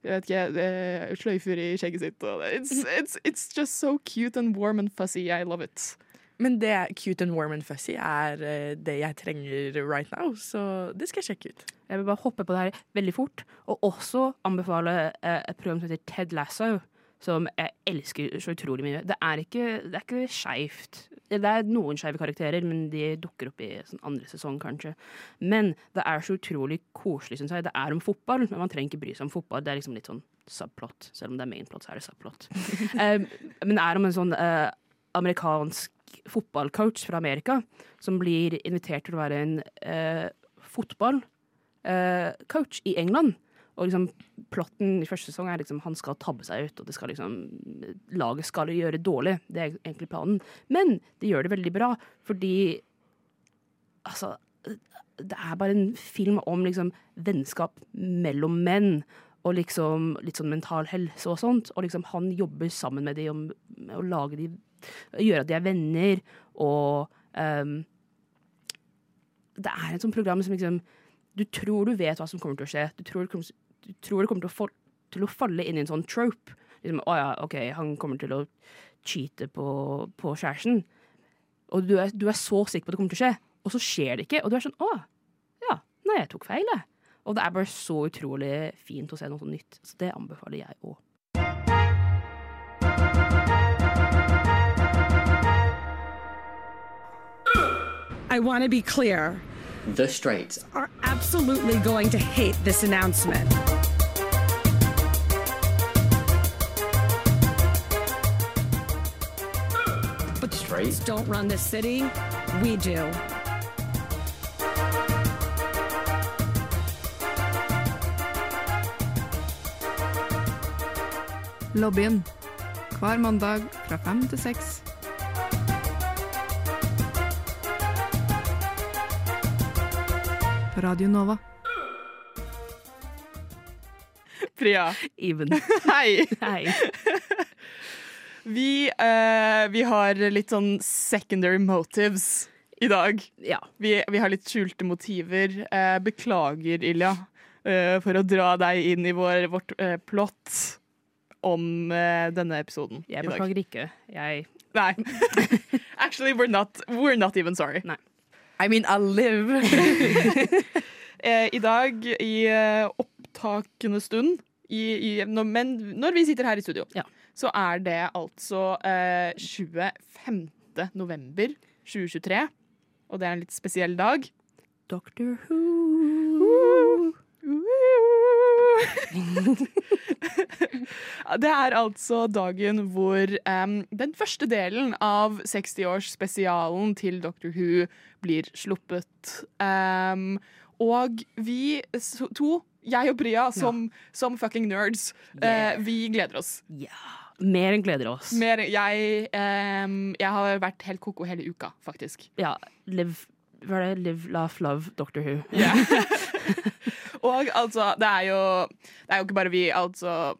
S2: jeg vet ikke, eh, sløyfer i skjegget sitt. It's, it's, it's just so cute and warm and fuzzy. I love it.
S3: Men det cute and warm and fuzzy er eh, det jeg trenger right now, så det skal jeg sjekke ut.
S4: Jeg vil bare hoppe på det her veldig fort, og også anbefale eh, et program som heter Ted Lasso. Som jeg elsker så utrolig mye. Det er ikke, det er ikke skeivt. Det er noen skeive karakterer, men de dukker opp i sånn andre sesong, kanskje. Men det er så utrolig koselig, syns jeg. Det er om fotball, men man trenger ikke bry seg om fotball. Det er liksom litt sånn subplot. Selv om det er mainplot, så er det subplot. um, men det er om en sånn uh, amerikansk fotballcoach fra Amerika som blir invitert til å være en uh, fotballcoach i England. Og liksom plotten i første sesong er liksom han skal tabbe seg ut, og det skal liksom laget skal gjøre dårlig. Det er egentlig planen. Men de gjør det veldig bra, fordi Altså, det er bare en film om liksom vennskap mellom menn. Og liksom litt sånn mental helse og sånt. Og liksom han jobber sammen med de om med å lage de Gjøre at de er venner. Og um, det er et sånt program som liksom Du tror du vet hva som kommer til å skje. Du tror, du tror det kommer til å, få- til å falle inn i en sånn trope. Liksom, å ja, OK, han kommer til å cheate på, på kjæresten. Og du er, du er så sikker på at det kommer til å skje, og så skjer det ikke. Og du er sånn Å, ja. Nei, jeg tok feil, jeg. Og det er bare så utrolig fint å se noe sånt nytt. Så det anbefaler jeg òg.
S6: I want to be clear.
S8: The Straits
S6: Are absolutely going to hate this announcement. But Cops don't run this city. We do.
S8: Lobbyen. Hver mandag fra fem til seks. På Radio Nova.
S2: Priya,
S4: Even.
S2: hei!
S4: Hei.
S2: Vi, eh, vi har litt sånn secondary motives i dag.
S4: Ja.
S2: Vi, vi har litt skjulte motiver. Eh, beklager, Ilja, eh, for å dra deg inn i vår, vårt eh, plott om eh, denne episoden
S4: Jeg
S2: i dag.
S4: beklager ikke. Jeg
S2: Nei. Actually, we're not, we're not even sorry.
S4: Nei.
S3: I mean, I live.
S2: Eh, I dag, i eh, opptakende stund, i, i, når, men når vi sitter her i studio,
S4: Ja.
S2: så er det altså eh, 25. november 2023. Og det er en litt spesiell dag.
S4: Doctor Who.
S2: det er altså dagen hvor um, den første delen av 60-årsspesialen til Doctor Who blir sluppet. Um, og vi to, jeg og Priya, som, som fucking nerds, eh, vi gleder oss.
S4: Ja. Mer enn gleder oss.
S2: Mer, jeg, um, jeg har vært helt koko hele uka, faktisk.
S4: Ja. Live Hva er det? Live, laugh, love, Doctor Who.
S2: Og altså, det er jo Det er jo ikke bare vi, altså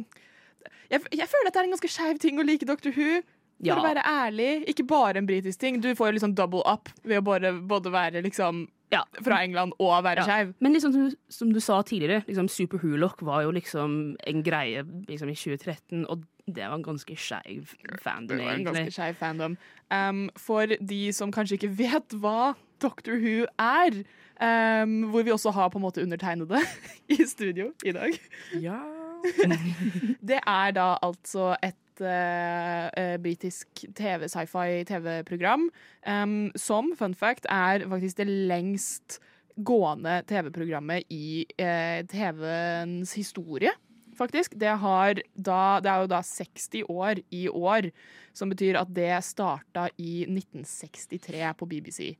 S2: Jeg, jeg føler at det er en ganske skeiv ting å like Doctor Who. For
S4: Ja.
S2: å være ærlig, ikke bare en britisk ting. Du får jo liksom double up ved å bare, både være liksom
S4: Ja.
S2: fra England og være
S4: Ja.
S2: skeiv.
S4: Men liksom som, som du sa tidligere, liksom Super Who-lock var jo liksom en greie liksom i 2013, og det var en ganske skeiv fandom,
S2: Det var en ganske
S4: skjev
S2: skeiv fandom. Um, for de som kanskje ikke vet hva Doctor Who er, um, hvor vi også har på en måte undertegnede i studio i dag.
S3: ja.
S2: Det er da altså et uh, britisk TV, sci-fi TV-program um, som, fun fact, er faktisk det lengst gående TV-programmet i uh, TV-ens historie. Faktisk. Det, har da, det er jo da 60 år i år, som betyr at det starta i 1963 på BBC.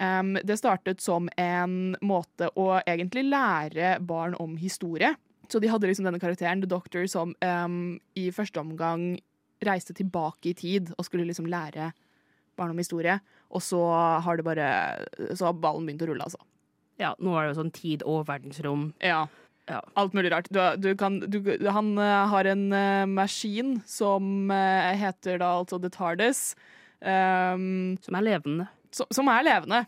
S2: Um, det startet som en måte å egentlig lære barn om historie. Så de hadde liksom denne karakteren, The Doctor, som um, i første omgang reiste tilbake i tid og skulle liksom lære barn om historie. Og så har det bare Så har ballen begynt å rulle, altså.
S4: Ja, nå er det jo sånn tid og verdensrom.
S2: Ja.
S4: Ja.
S2: Alt mulig rart. Du, du kan, du, han eh, har en uh, maskin som uh, heter da altså The TARDIS. Um,
S4: Som er levende.
S2: Som, er levende.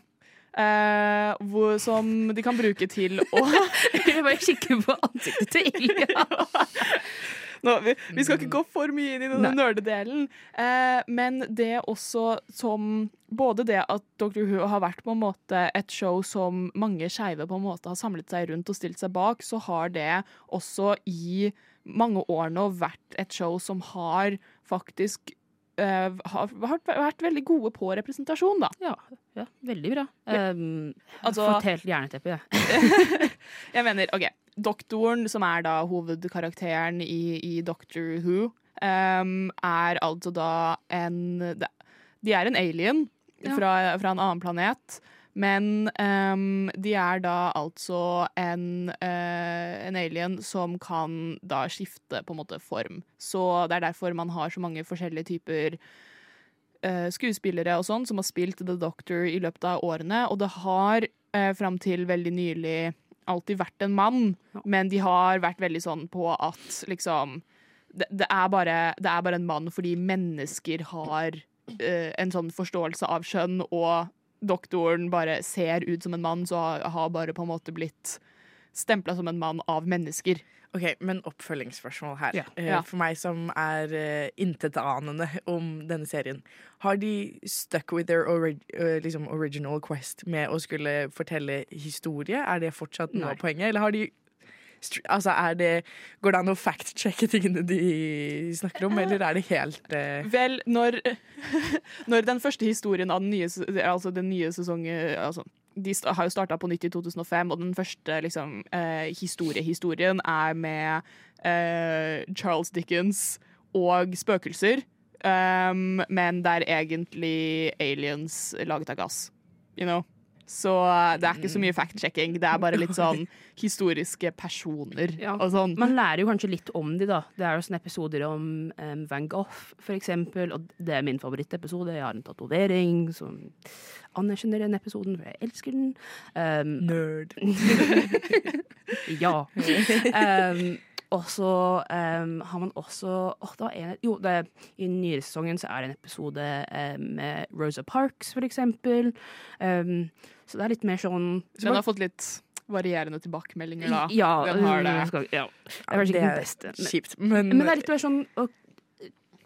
S2: Eh, hvor, som de kan bruke til å
S4: Jeg bare kikker på ansiktet til Ilja.
S2: Nå, vi, vi skal ikke gå for mye inn i denne
S4: Nei.
S2: nerdedelen, eh, men det også som Både det at Dr. Who har vært på en måte et show som mange skeive har samlet seg rundt og stilt seg bak, så har det også i mange år nå vært et show som har faktisk har, har vært veldig gode på representasjon, da.
S4: Ja, ja veldig bra. Um,
S2: Altså-
S4: fått helt jerneteppe, jeg.
S2: Jeg mener, ok, doktoren, som er da hovedkarakteren i, i Doctor Who, um, er altså da en De er en alien
S4: Ja.
S2: fra, fra en annen planet. Men um, de er da altså en, uh, en alien som kan da skifte på en måte form. Så det er derfor man har så mange forskjellige typer uh, skuespillere og sånn som har spilt The Doctor i løpet av årene. Og det har uh, fram til veldig nylig alltid vært en mann, men de har vært veldig sånn på at liksom det, det, er bare, det er bare en mann fordi mennesker har en sånn forståelse av skjønn, og doktoren bare ser ut som en mann, så har, bare på en måte blitt stempla som en mann av mennesker.
S3: Ok, Men oppfølgingsspørsmål her.
S4: Ja.
S3: Eh, For meg som er uh, intetanende om denne serien. Har de stuck with their ori eh, liksom original quest med å skulle fortelle historie? Er det fortsatt noe av poenget? Eller har de Altså, det Går det an å fact-sjekke tingene de snakker om, eller er det helt uh...
S2: Vel, når, når den første historien av den nye, altså den nye sesongen altså, De har jo starta på nytt i 2005, og den første liksom, eh, historiehistorien er med eh, Charles Dickens og spøkelser. um, men det er egentlig aliens laget av gass. You know? Så det er ikke så mye fact-checking. Det er bare litt sånn historiske personer
S4: Ja.
S2: og sånn.
S4: Man lærer jo kanskje litt om de da. Det er jo sånne episoder om um, Van Gogh, for eksempel, og det er min favorittepisode. Jeg har en tatovering som anerkjenner den episoden, for jeg elsker den. Um,
S3: Nerd.
S4: ja. Um, og så um, har man også åh, det var en, Jo, det, i den nyere sesongen så er det en episode eh, med Rosa Parks, for eksempel. Um, så det er litt mer sånn
S2: Den har fått litt varierende tilbakemeldinger, da.
S4: Ja,
S2: Den har det.
S4: skal- ja. Det er kanskje ikke den beste. Men,
S3: kjipt, men,
S4: men det er litt mer sånn å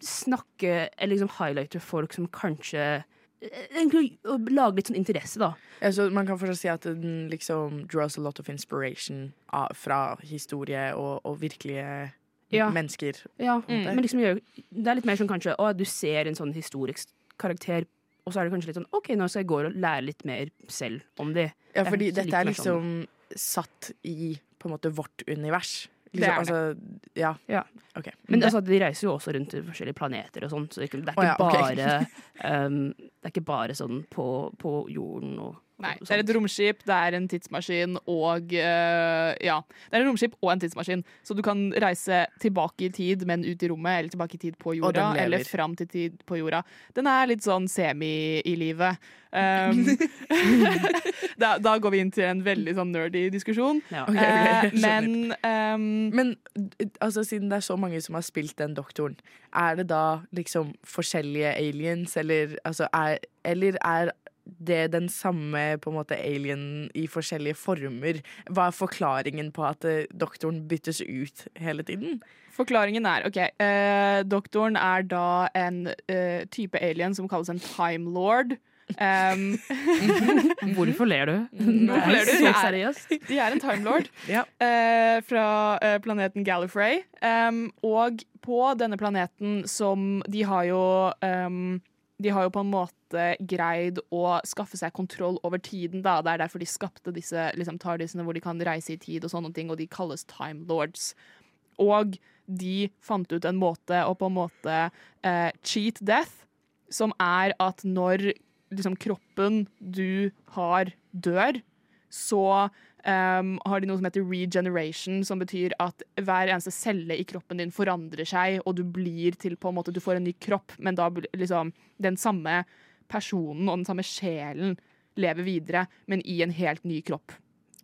S4: snakke, eller liksom highlighte folk som kanskje Egentlig å lage litt sånn interesse, da.
S3: Ja, så man kan fortsatt si at den liksom draws a lot of inspiration av, fra historie og, og virkelige
S4: Ja.
S3: mennesker.
S4: Ja,
S3: Mm.
S4: men liksom det er litt mer sånn kanskje Å, du ser en sånn historisk karakter, og så er det kanskje litt sånn OK, nå skal jeg gå og lære litt mer selv om det.
S3: Ja,
S4: Det
S3: fordi dette er
S4: liksom sånn-
S3: liksom satt i på en måte vårt univers.
S2: Det
S3: Liksom,
S2: er det.
S3: altså, ja.
S4: Ja.
S3: Ok.
S4: Men altså, de reiser jo også rundt til forskjellige planeter og sånn, så det er ikke, det er
S3: Å ja,
S4: ikke
S3: ok.
S4: bare um, Det er ikke bare sånn på, på jorden og,
S2: Nei, det er et romskip, det er en tidsmaskin og uh, Ja. Det er en romskip og en tidsmaskin, så du kan reise tilbake i tid, men ut i rommet, eller tilbake i tid på jorda, eller fram til tid på jorda. Den er litt sånn semi i livet. Um, da, da går vi inn til en veldig sånn nerdy diskusjon.
S4: Ja.
S3: okay, ok,
S2: Eh, men um,
S3: Men altså, siden det er så mange som har spilt den doktoren, er det da liksom forskjellige aliens, eller, altså, er, eller er det den samme på en måte alien i forskjellige former? Hva er forklaringen på at eh, doktoren byttes ut hele tiden?
S2: Forklaringen er OK. eh, doktoren er da en eh, type alien som kalles en time lord. Um,
S4: Hvorfor ler du?
S2: Hvorfor ler du?
S4: Så
S2: er-
S4: seriøst.
S2: De er en time lord
S3: Ja.
S2: eh, fra eh, planeten Gallifrey. Um, og på denne planeten som De har jo um, De har jo på en måte greid å skaffe seg kontroll over tiden. Da. Det er derfor de skapte disse liksom, TARDISene hvor de kan reise i tid, og sånne ting, og de kalles time lords. Og de fant ut en måte å på en måte eh, cheat death, som er at når liksom, kroppen du har, dør, så um, har de noe som heter regeneration, som betyr at hver eneste celle i kroppen din forandrer seg, og du blir til på en måte, du får en ny kropp, men da liksom den samme personen og den samme sjelen lever videre, men i en helt ny kropp.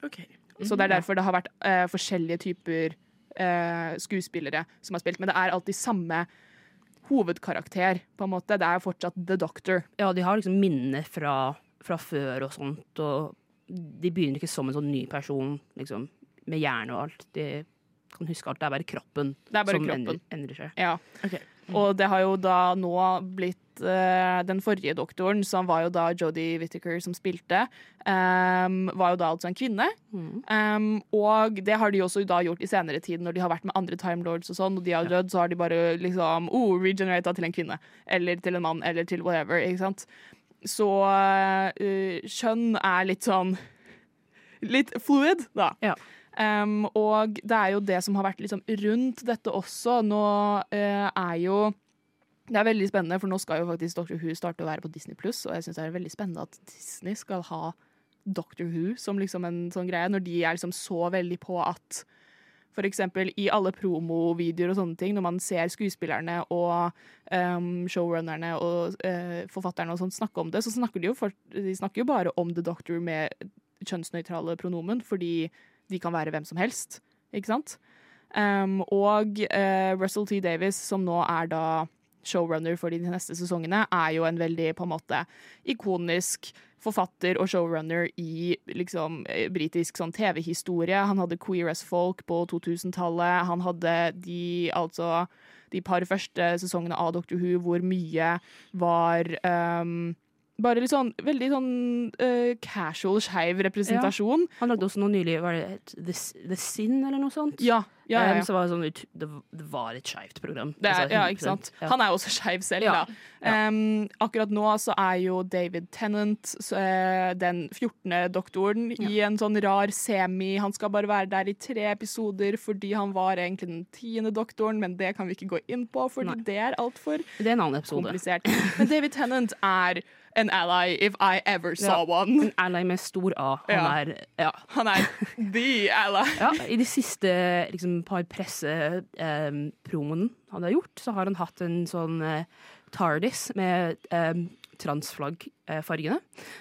S3: Ok.
S2: Så det er derfor det har vært uh, forskjellige typer uh, skuespillere som har spilt, men det er alltid samme hovedkarakter, på en måte. Det er fortsatt The Doctor.
S4: Ja, de har liksom minner fra, fra før og sånt, og de begynner ikke som en sånn ny person, liksom, med hjerne og alt. De kan huske alt. Det er bare kroppen
S2: er bare
S4: som
S2: kroppen.
S4: endrer, endrer seg.
S2: Ja.
S3: Ok.
S2: Og det har jo da nå blitt eh, Den forrige doktoren, som var jo da Jodie Whittaker som spilte, um, var jo da altså en kvinne.
S4: Mm.
S2: Um, og det har de også da gjort i senere tid, når de har vært med andre Time Lords og sånn, og de har dødd, så har de bare liksom oh, regenerata til en kvinne. Eller til en mann, eller til whatever. Ikke sant? Så uh, kjønn er litt sånn Litt fluid, da.
S4: Ja.
S2: Um, og det er jo det som har vært liksom rundt dette også. Nå uh, er jo Det er veldig spennende, for nå skal jo faktisk Dr. Who starte å være på Disney Pluss, og jeg syns det er veldig spennende at Disney skal ha Dr. Who som liksom en sånn greie, når de er liksom så veldig på at eksempel i alle promovideoer og sånne ting, når man ser skuespillerne og um, showrunnerne og uh, forfatterne og sånt snakke om det, så snakker de jo, for, de snakker jo bare om The Doctor med kjønnsnøytrale pronomen, fordi de kan være hvem som helst, ikke sant? Um, og uh, Russell T. Davis, som nå er da showrunner for de neste sesongene, er jo en veldig på en måte ikonisk forfatter og showrunner i liksom eh, britisk sånn TV-historie. Han hadde Queer as Folk på 2000-tallet. Han hadde de altså de par første sesongene av Doctor Who hvor mye var um, bare litt sånn veldig sånn uh, casual skeiv representasjon.
S4: Han lagde også noe nylig, var det The, The Sin eller noe sånt?
S2: Ja, ja, ja,
S4: Um,
S2: ja.
S4: så var det, sånn, det, var et skeivt program.
S2: Det er,
S4: Altså,
S2: ja, ikke sant?
S4: Ja.
S2: Han er jo også skeiv selv,
S4: Ja,
S2: da. Um, akkurat nå så er jo David Tennant så, uh, den 14. doktoren i en sånn rar semi. Han skal bare være der i tre episoder fordi han var egentlig den tiende doktoren, men det kan vi ikke gå inn på, fordi
S4: Nei.
S2: det er altfor
S4: er
S2: komplisert. Men David Tennant er en ally if I ever saw one.
S4: En ally med stor A. Han
S2: Ja.
S4: er ja.
S2: Han er the ally.
S4: ja, I de siste liksom, par pressepromoene han har gjort, så har han hatt en sånn eh, TARDIS med eh, transflaggfargene.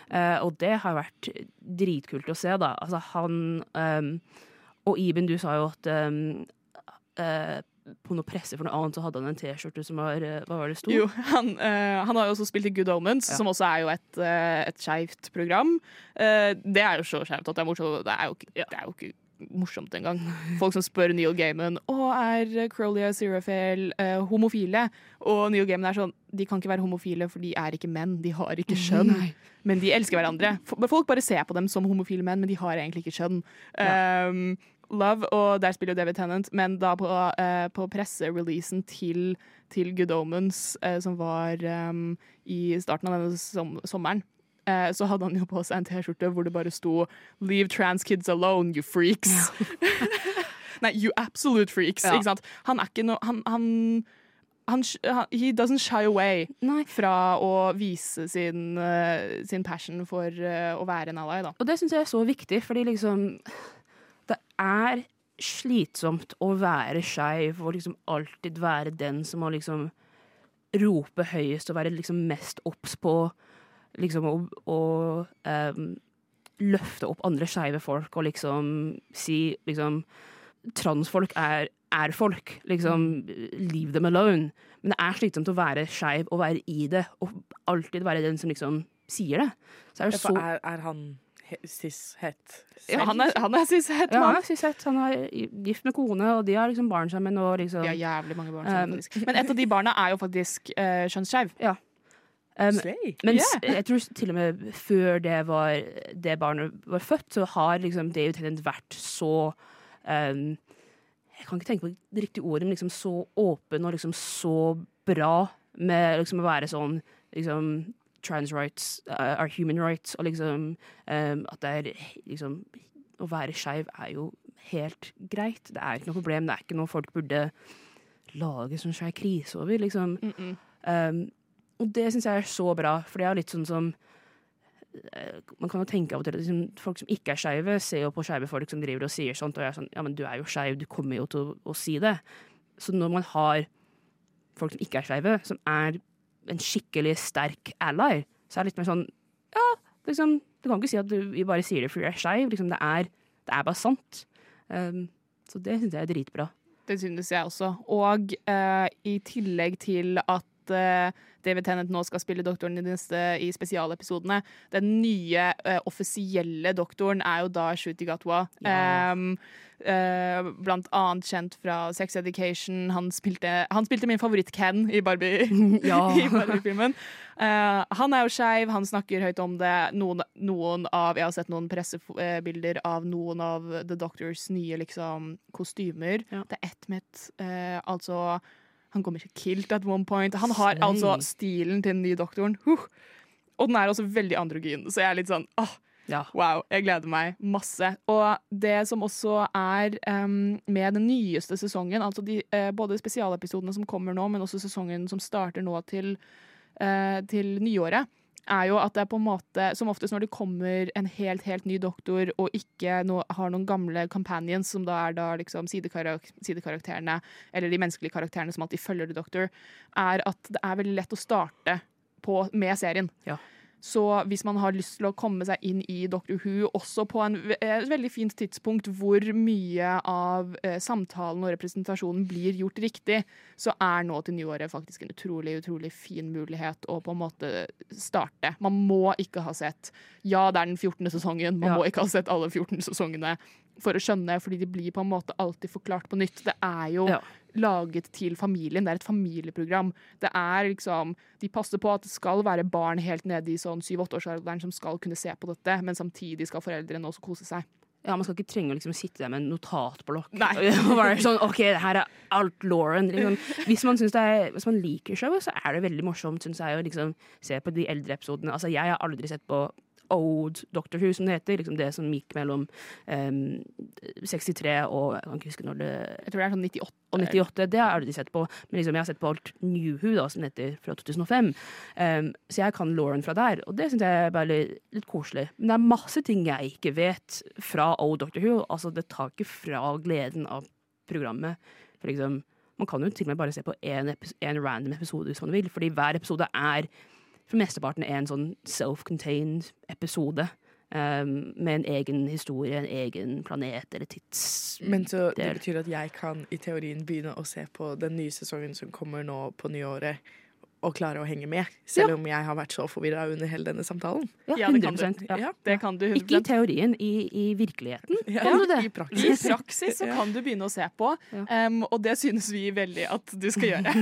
S4: Eh, og det har vært dritkult å se, da. Altså, han ehm, Og Iben, du sa jo at ehm, eh, på noe presse for noe annet så hadde han en T-skjorte som var eh, Hva var det sto?
S2: Jo, han, uh, han har jo også spilt i Good Omens,
S4: Ja.
S2: som også er jo et, uh, skeivt program. Uh, det er jo så skeivt at det er morsomt. Det er jo det er jo ikke morsomt engang. Folk som spør Neil Gaiman Å, er Crowley og Zerafael eh, homofile. Og Neil Gaiman er sånn De kan ikke være homofile, for de er ikke menn. De har ikke kjønn. Men de elsker hverandre. Folk bare ser på dem som homofile menn, men de har egentlig ikke kjønn. Um, Love, og der spiller jo David Tennant, men da på, uh, på pressereleasen til, til Good Omens, uh, som var um, i starten av denne som sommeren, uh, så hadde han jo på seg en T-skjorte hvor det bare sto 'Leave trans kids alone, you freaks'. Nei, you absolute freaks.
S4: Ja.
S2: Ikke sant? Han er ikke noe han, han, han, He doesn't shy away
S4: Nei.
S2: fra å vise sin, sin passion for å være en ally, da.
S4: Og det syns jeg er så viktig, fordi liksom er slitsomt å være skeiv og liksom alltid være den som må liksom rope høyest og være liksom mest obs på liksom å, å um, løfte opp andre skeive folk og liksom si liksom Transfolk er, er folk. Liksom, leave them alone. Men det er slitsomt å være skeiv og være i det, og alltid være den som liksom sier det. Så er det så
S3: er, er han cis-het?
S2: Ja, han er, han er cis-het
S4: Ja,
S2: mann.
S4: Sissett. Han er gift med kone, og de har liksom barn sammen. Og liksom,
S2: De har jævlig mange barn. sammen,
S4: Um.
S2: Men et av de barna er jo faktisk uh, kjønnsskeiv.
S4: um, men
S2: Yeah.
S4: jeg tror til og med før det, var, det barnet var født, så har liksom David Tennant vært så um, Jeg kan ikke tenke på det riktige ordet, men liksom så åpen og liksom så bra med liksom å være sånn liksom Trans rights uh, are human rights, og liksom um, at det er liksom Å være skeiv er jo helt greit. Det er ikke noe problem. Det er ikke noe folk burde lage sånn skeiv krise over, liksom.
S2: Mm -mm.
S4: Um, og det syns jeg er så bra, for det er litt sånn som eh, Man kan jo tenke av og til at liksom, folk som ikke er skeive, ser jo på skeive folk som driver og sier sånt, og jeg er sånn Ja, men du er jo skeiv, du kommer jo til å, å si det. Så når man har folk som ikke er skeive, som er en skikkelig sterk ally, så er det litt mer sånn Ja, liksom Du kan ikke si at du vi bare sier det fordi du er skeiv. Liksom, det, det er bare sant. Um, så det syns jeg er dritbra.
S2: Det synes jeg også. Og uh, i tillegg til at eh, David Tennant nå skal spille doktoren i, neste, i spesialepisodene, den nye uh, offisielle doktoren er jo da Shuti Gatwa.
S4: Ja.
S2: Um, uh, blant annet kjent fra Sex Education. Han spilte, han spilte min favoritt-Ken i Barbie. Barbie-filmen. Eh, han er jo skeiv, han snakker høyt om det. Noen, noen av, Jeg har sett noen pressebilder av noen av The Doctors nye liksom, kostymer.
S4: Ja.
S2: Det er ett med et eh, Altså Han går med kilt at one point. Han har
S4: Slay.
S2: altså stilen til den nye doktoren. Huh. Og den er også veldig androgyn, så jeg er litt sånn åh,
S4: Ja.
S2: Wow, jeg gleder meg masse. Og det som også er um, med den nyeste sesongen, altså de, uh, både spesialepisodene som kommer nå, men også sesongen som starter nå til, uh, til nyåret, er jo at det er på en måte, som oftest når det kommer en helt, helt ny doktor og ikke no, har noen gamle companions, som da er da liksom sidekarak sidekarakterene, eller de menneskelige karakterene som alltid følger The Doctor, er at det er veldig lett å starte på, med serien.
S4: Ja.
S2: Så hvis man har lyst til å komme seg inn i Doctor Who, også på en, et veldig fint tidspunkt hvor mye av eh, samtalen og representasjonen blir gjort riktig, så er nå til nyåret faktisk en utrolig, utrolig fin mulighet å på en måte starte. Man må ikke ha sett Ja, det er den 14. sesongen, man
S4: Ja.
S2: må ikke ha sett alle 14 sesongene. For å skjønne, fordi de blir på en måte alltid forklart på nytt. Det er jo
S4: Ja.
S2: laget til familien. Det er et familieprogram. Det er liksom De passer på at det skal være barn helt nede i sånn syv-åtteårsalderen som skal kunne se på dette, men samtidig skal foreldrene også kose seg.
S4: Ja, Man skal ikke trenge å liksom sitte der med en notatblokk
S2: Nei.
S4: og være sånn OK, det her er alt Lauren. Liksom. Hvis, man er, hvis man liker showet, så er det veldig morsomt synes jeg, å liksom se på de eldre episodene. Altså, Jeg har aldri sett på Old Doctor Who, som det heter. Liksom det som gikk mellom um, 63 og Jeg kan ikke huske når det
S2: Jeg tror det er sånn 98.
S4: og 98, det har de sett på. Men liksom, jeg har sett på alt New Who, da, som det heter, fra 2005. Um, så jeg kan Lauren fra der, og det syns jeg er bare litt, litt koselig. Men det er masse ting jeg ikke vet fra Old Doctor Who. Altså, det tar ikke fra gleden av programmet. For liksom, man kan jo til og med bare se på én random episode hvis man vil, fordi hver episode er for mesteparten er en sånn self-contained episode. um, med en egen historie, en egen planet eller tids...
S3: Men så det betyr at jeg kan i teorien begynne å se på den nye sesongen som kommer nå på nyåret, og klare å henge med, selv om jeg har vært så forvirra under hele denne samtalen.
S4: Ja,
S2: Ja, det kan du.
S4: ja.
S3: Ja.
S2: Det kan du 100
S4: Ikke i teorien, i, i virkeligheten.
S3: Ja,
S4: Kan du det?
S3: I
S2: I
S3: praksis.
S2: praksis så kan du begynne å se på,
S4: Ja.
S2: em, og det synes vi veldig at du skal gjøre.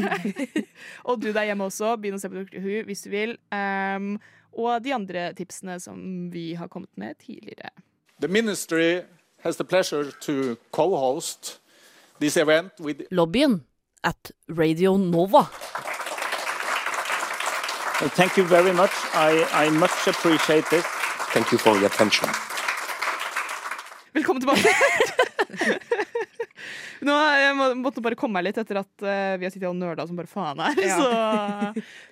S2: og du der hjemme også, begynn å se på Dr. Who hvis du vil. Um, og de andre tipsene som vi har kommet med tidligere.
S9: The ministry has the pleasure to co-host this event with
S1: Lobbyen at Radio Nova.
S10: Well, thank you very much. I, I much appreciate this.
S11: Thank you for your attention.
S2: Velkommen tilbake! Nå, jeg må, måtte bare komme meg litt etter at uh, vi har sittet og nerda som bare faen her.
S3: Ja.
S2: Så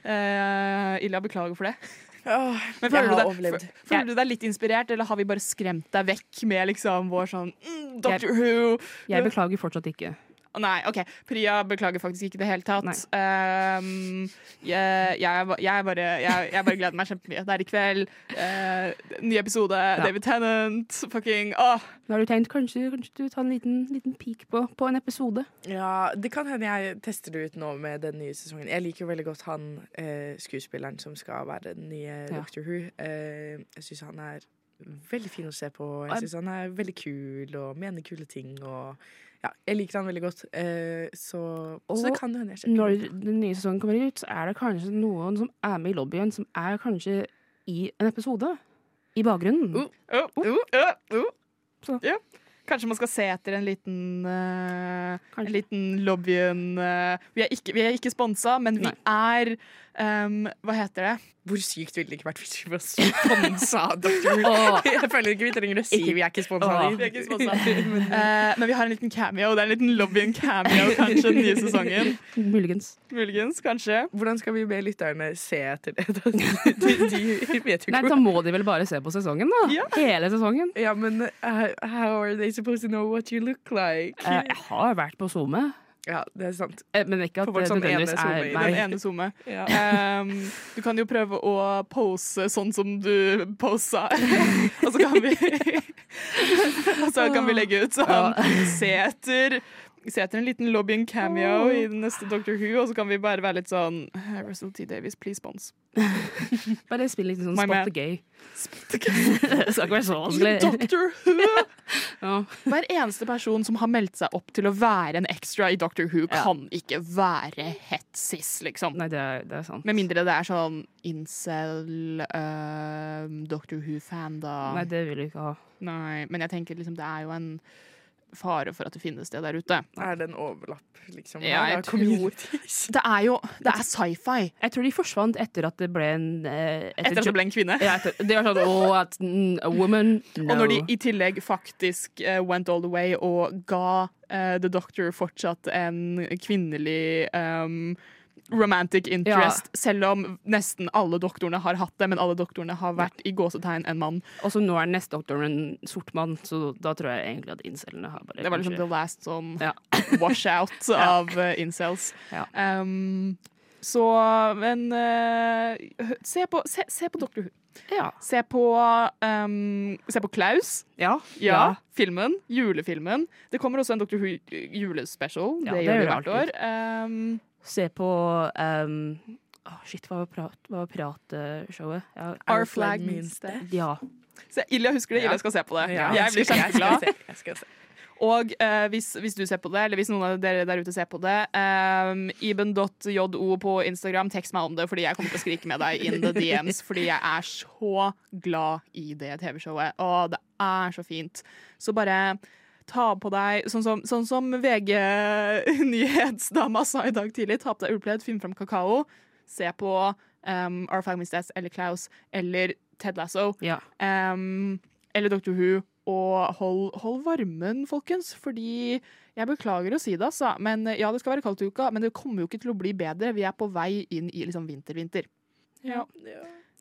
S2: uh, Ilja, beklager for det.
S3: Oh,
S2: Men
S3: jeg
S2: føler, du deg, føler du deg litt inspirert, eller har vi bare skremt deg vekk med liksom vår sånn mm, Doctor Who?
S4: Jeg beklager fortsatt ikke.
S2: Å, Nei, OK. Priya beklager faktisk ikke i det hele tatt. Um, jeg, jeg, jeg, bare, jeg, jeg bare gleder meg kjempemye. Det er i kveld. Uh, ny episode. David Tennant. Fucking åh.
S4: Da har du tenkt kanskje, kanskje du tar en liten, liten peak på, på en episode.
S3: Ja, det kan hende jeg tester det ut nå med den nye sesongen. Jeg liker jo veldig godt han eh, skuespilleren som skal være den nye
S4: Ja.
S3: Doctor Who. Eh, jeg syns han er veldig fin å se på. Jeg syns han er veldig kul og mener kule ting. Og ja, jeg liker han veldig godt. Eh, så, så det kan hende jeg sjekker
S4: Når den nye sesongen kommer ut, så er det kanskje noen som er med i lobbyen, som er kanskje i en episode. I bakgrunnen.
S3: Uh.
S2: uh, uh, uh, uh.
S4: Så.
S2: Ja. Kanskje man skal se etter en liten uh, En liten lobbyen uh, vi, er ikke, vi er ikke sponsa, men vi
S4: Nei.
S2: er um, Hva heter det?
S3: Hvor sykt ville det ikke vært hvis vi var sponsa Doctor Who? Jeg føler ikke vi trenger å si vi er ikke sponsa.
S2: Sponsa. Eh, men vi har en liten cameo. Det er en liten lobbyen-cameo kanskje den nye sesongen.
S4: Muligens.
S2: Muligens, kanskje.
S3: Hvordan skal vi be lytterne se etter det? De, de vet jo
S4: Nei,
S3: ikke
S4: da må de vel bare se på sesongen, da.
S2: Ja.
S4: Hele sesongen.
S3: Ja, men uh, how are they supposed to know what you look like?
S4: Uh, jeg har vært på SoMe,
S3: Ja, det er sant.
S4: eh, men ikke at det
S3: sånn
S4: nødvendigvis er
S3: i
S2: Den ene zoome.
S3: Ja.
S2: Um, du kan jo prøve å pose sånn som du posa, og så kan vi Og så kan vi legge ut sånn Se etter Se etter en liten lobbying cameo i den neste Doctor Who, og så kan vi bare være litt sånn Russell T. Davis, please spons.
S4: Bare spill litt sånn
S2: My man.
S4: spot the gay. det skal ikke være så vanskelig.
S2: Doctor Who!
S4: Ja.
S2: Hver eneste person som har meldt seg opp til å være en extra i Doctor Who,
S4: Ja.
S2: kan ikke være het cis, liksom.
S4: Nei, det er, det er sant.
S2: Med mindre det er sånn incel, uh, Doctor Who-fan, da.
S4: Nei, det vil du ikke ha.
S2: Nei, men jeg tenker liksom det er jo en fare for at det finnes det der ute.
S3: Er det en overlapp, liksom?
S2: Ja, jeg
S3: tror.
S2: Det er jo Det er sci-fi.
S4: Jeg tror de forsvant etter at det ble en Etter,
S2: Etter at det ble en kvinne.
S4: Ja, etter, det var sånn oh, at, A woman? No.
S2: Og når de i tillegg faktisk uh, went all the way og ga uh, The Doctor fortsatt en kvinnelig um, romantic interest, selv om nesten alle doktorene har hatt det, men alle doktorene har vært i gåsetegn en mann.
S4: Og så nå er neste doktor en sort mann, så da tror jeg egentlig at incelene har bare
S2: Det var liksom
S4: kanskje-
S2: the last sånn
S4: Ja.
S2: washout av uh, incels.
S4: Ja.
S2: Um, så, men uh, se, på, se, se på Doctor Who.
S4: Ja.
S2: Se på, um, se på Klaus.
S4: Ja.
S2: Ja, filmen. Julefilmen. Det kommer også en Dr. Who julespecial.
S4: Ja,
S2: det,
S4: det
S2: gjør
S4: det
S2: hvert år. Um,
S4: Se på um, oh Shit, hva var prat, hva var pratshowet? Ja,
S2: Our Flag Means Death.
S4: Ja.
S2: Se, Ilja husker det.
S3: Ja.
S2: Ilja skal se på det.
S3: Ja,
S2: jeg blir
S3: jeg
S2: kjempeglad.
S3: jeg skal se.
S2: Og eh, hvis, hvis du ser på det, eller hvis noen av dere der ute ser på det, um, iben.jo på Instagram, tekst meg om det, fordi jeg kommer til å skrike med deg in the DMs. Fordi jeg er så glad i det TV-showet. Og det er så fint. Så bare ta på deg Sånn som, sånn som VG-nyhetsdama sa i dag tidlig, ta på deg ullpledd, finn fram kakao. Se på um, Our Five Minutes eller Klaus eller Ted Lasso. Um, eller Dr. Who. Og hold, hold varmen, folkens, fordi jeg beklager å si det, altså. Men ja, det skal være kaldt i uka, men det kommer jo ikke til å bli bedre. Vi er på vei inn i liksom vinter-vinter. Ja.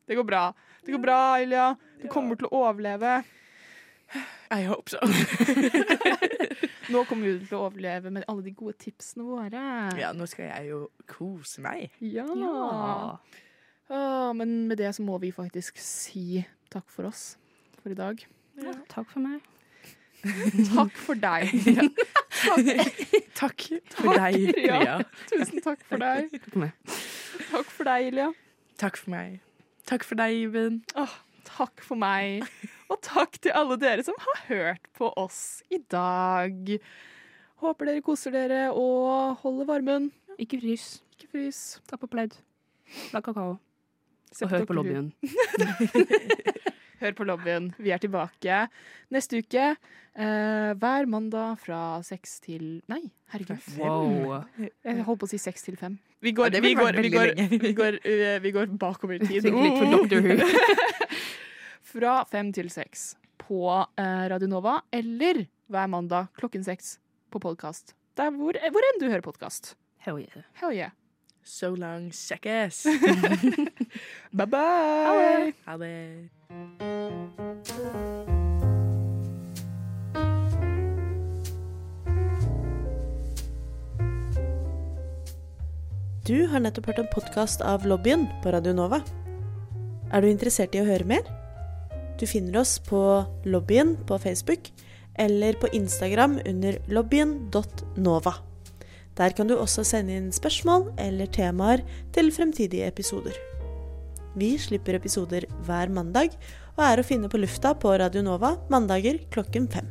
S2: Det går bra. Det går bra, Ilja. Du kommer til å overleve.
S3: I hope so.
S2: Nå kommer du til å overleve med alle de gode tipsene våre.
S3: Ja, nå skal jeg jo kose meg.
S2: Ja.
S3: Ja.
S2: Åh, men med det så må vi faktisk si takk for oss for i dag.
S4: Takk for meg.
S2: Takk for deg.
S3: Takk for deg, Priya.
S2: Tusen takk for deg.
S4: Takk for.
S2: Takk for deg, Ilja.
S3: Takk for meg. Takk for deg, Iben.
S2: Åh, takk for meg. Og takk til alle dere som har hørt på oss i dag. Håper dere koser dere og holder varmen.
S4: Ikke frys.
S2: Ikke frys.
S4: Ta på pledd. Lag kakao.
S2: Se
S4: Og hør på lobbyen.
S2: Hør på lobbyen. Vi er tilbake neste uke. eh, hver mandag fra seks til Nei, herregud.
S4: Wow.
S2: Jeg holdt på å si seks til fem. Vi går,
S3: Ja,
S2: vi går, vi går, vi går, uh, vi går bakover i tid.
S4: Sikkert litt for Doctor Who.
S2: Fra fem til seks på eh, Radio Nova, eller hver mandag klokken seks på podkast. Hvor, hvor enn du hører podkast.
S4: Hell yeah.
S2: Hell yeah.
S3: So long, shackers.
S2: Bye bye!
S3: Ha det.
S11: Du har nettopp hørt en podkast av Lobbyen på Radio Nova. Er du interessert i å høre mer? Du finner oss på Lobbyen på Facebook eller på Instagram under lobbyen.nova. Der kan du også sende inn spørsmål eller temaer til fremtidige episoder. Vi slipper episoder hver mandag og er å finne på lufta på Radio Nova mandager klokken fem.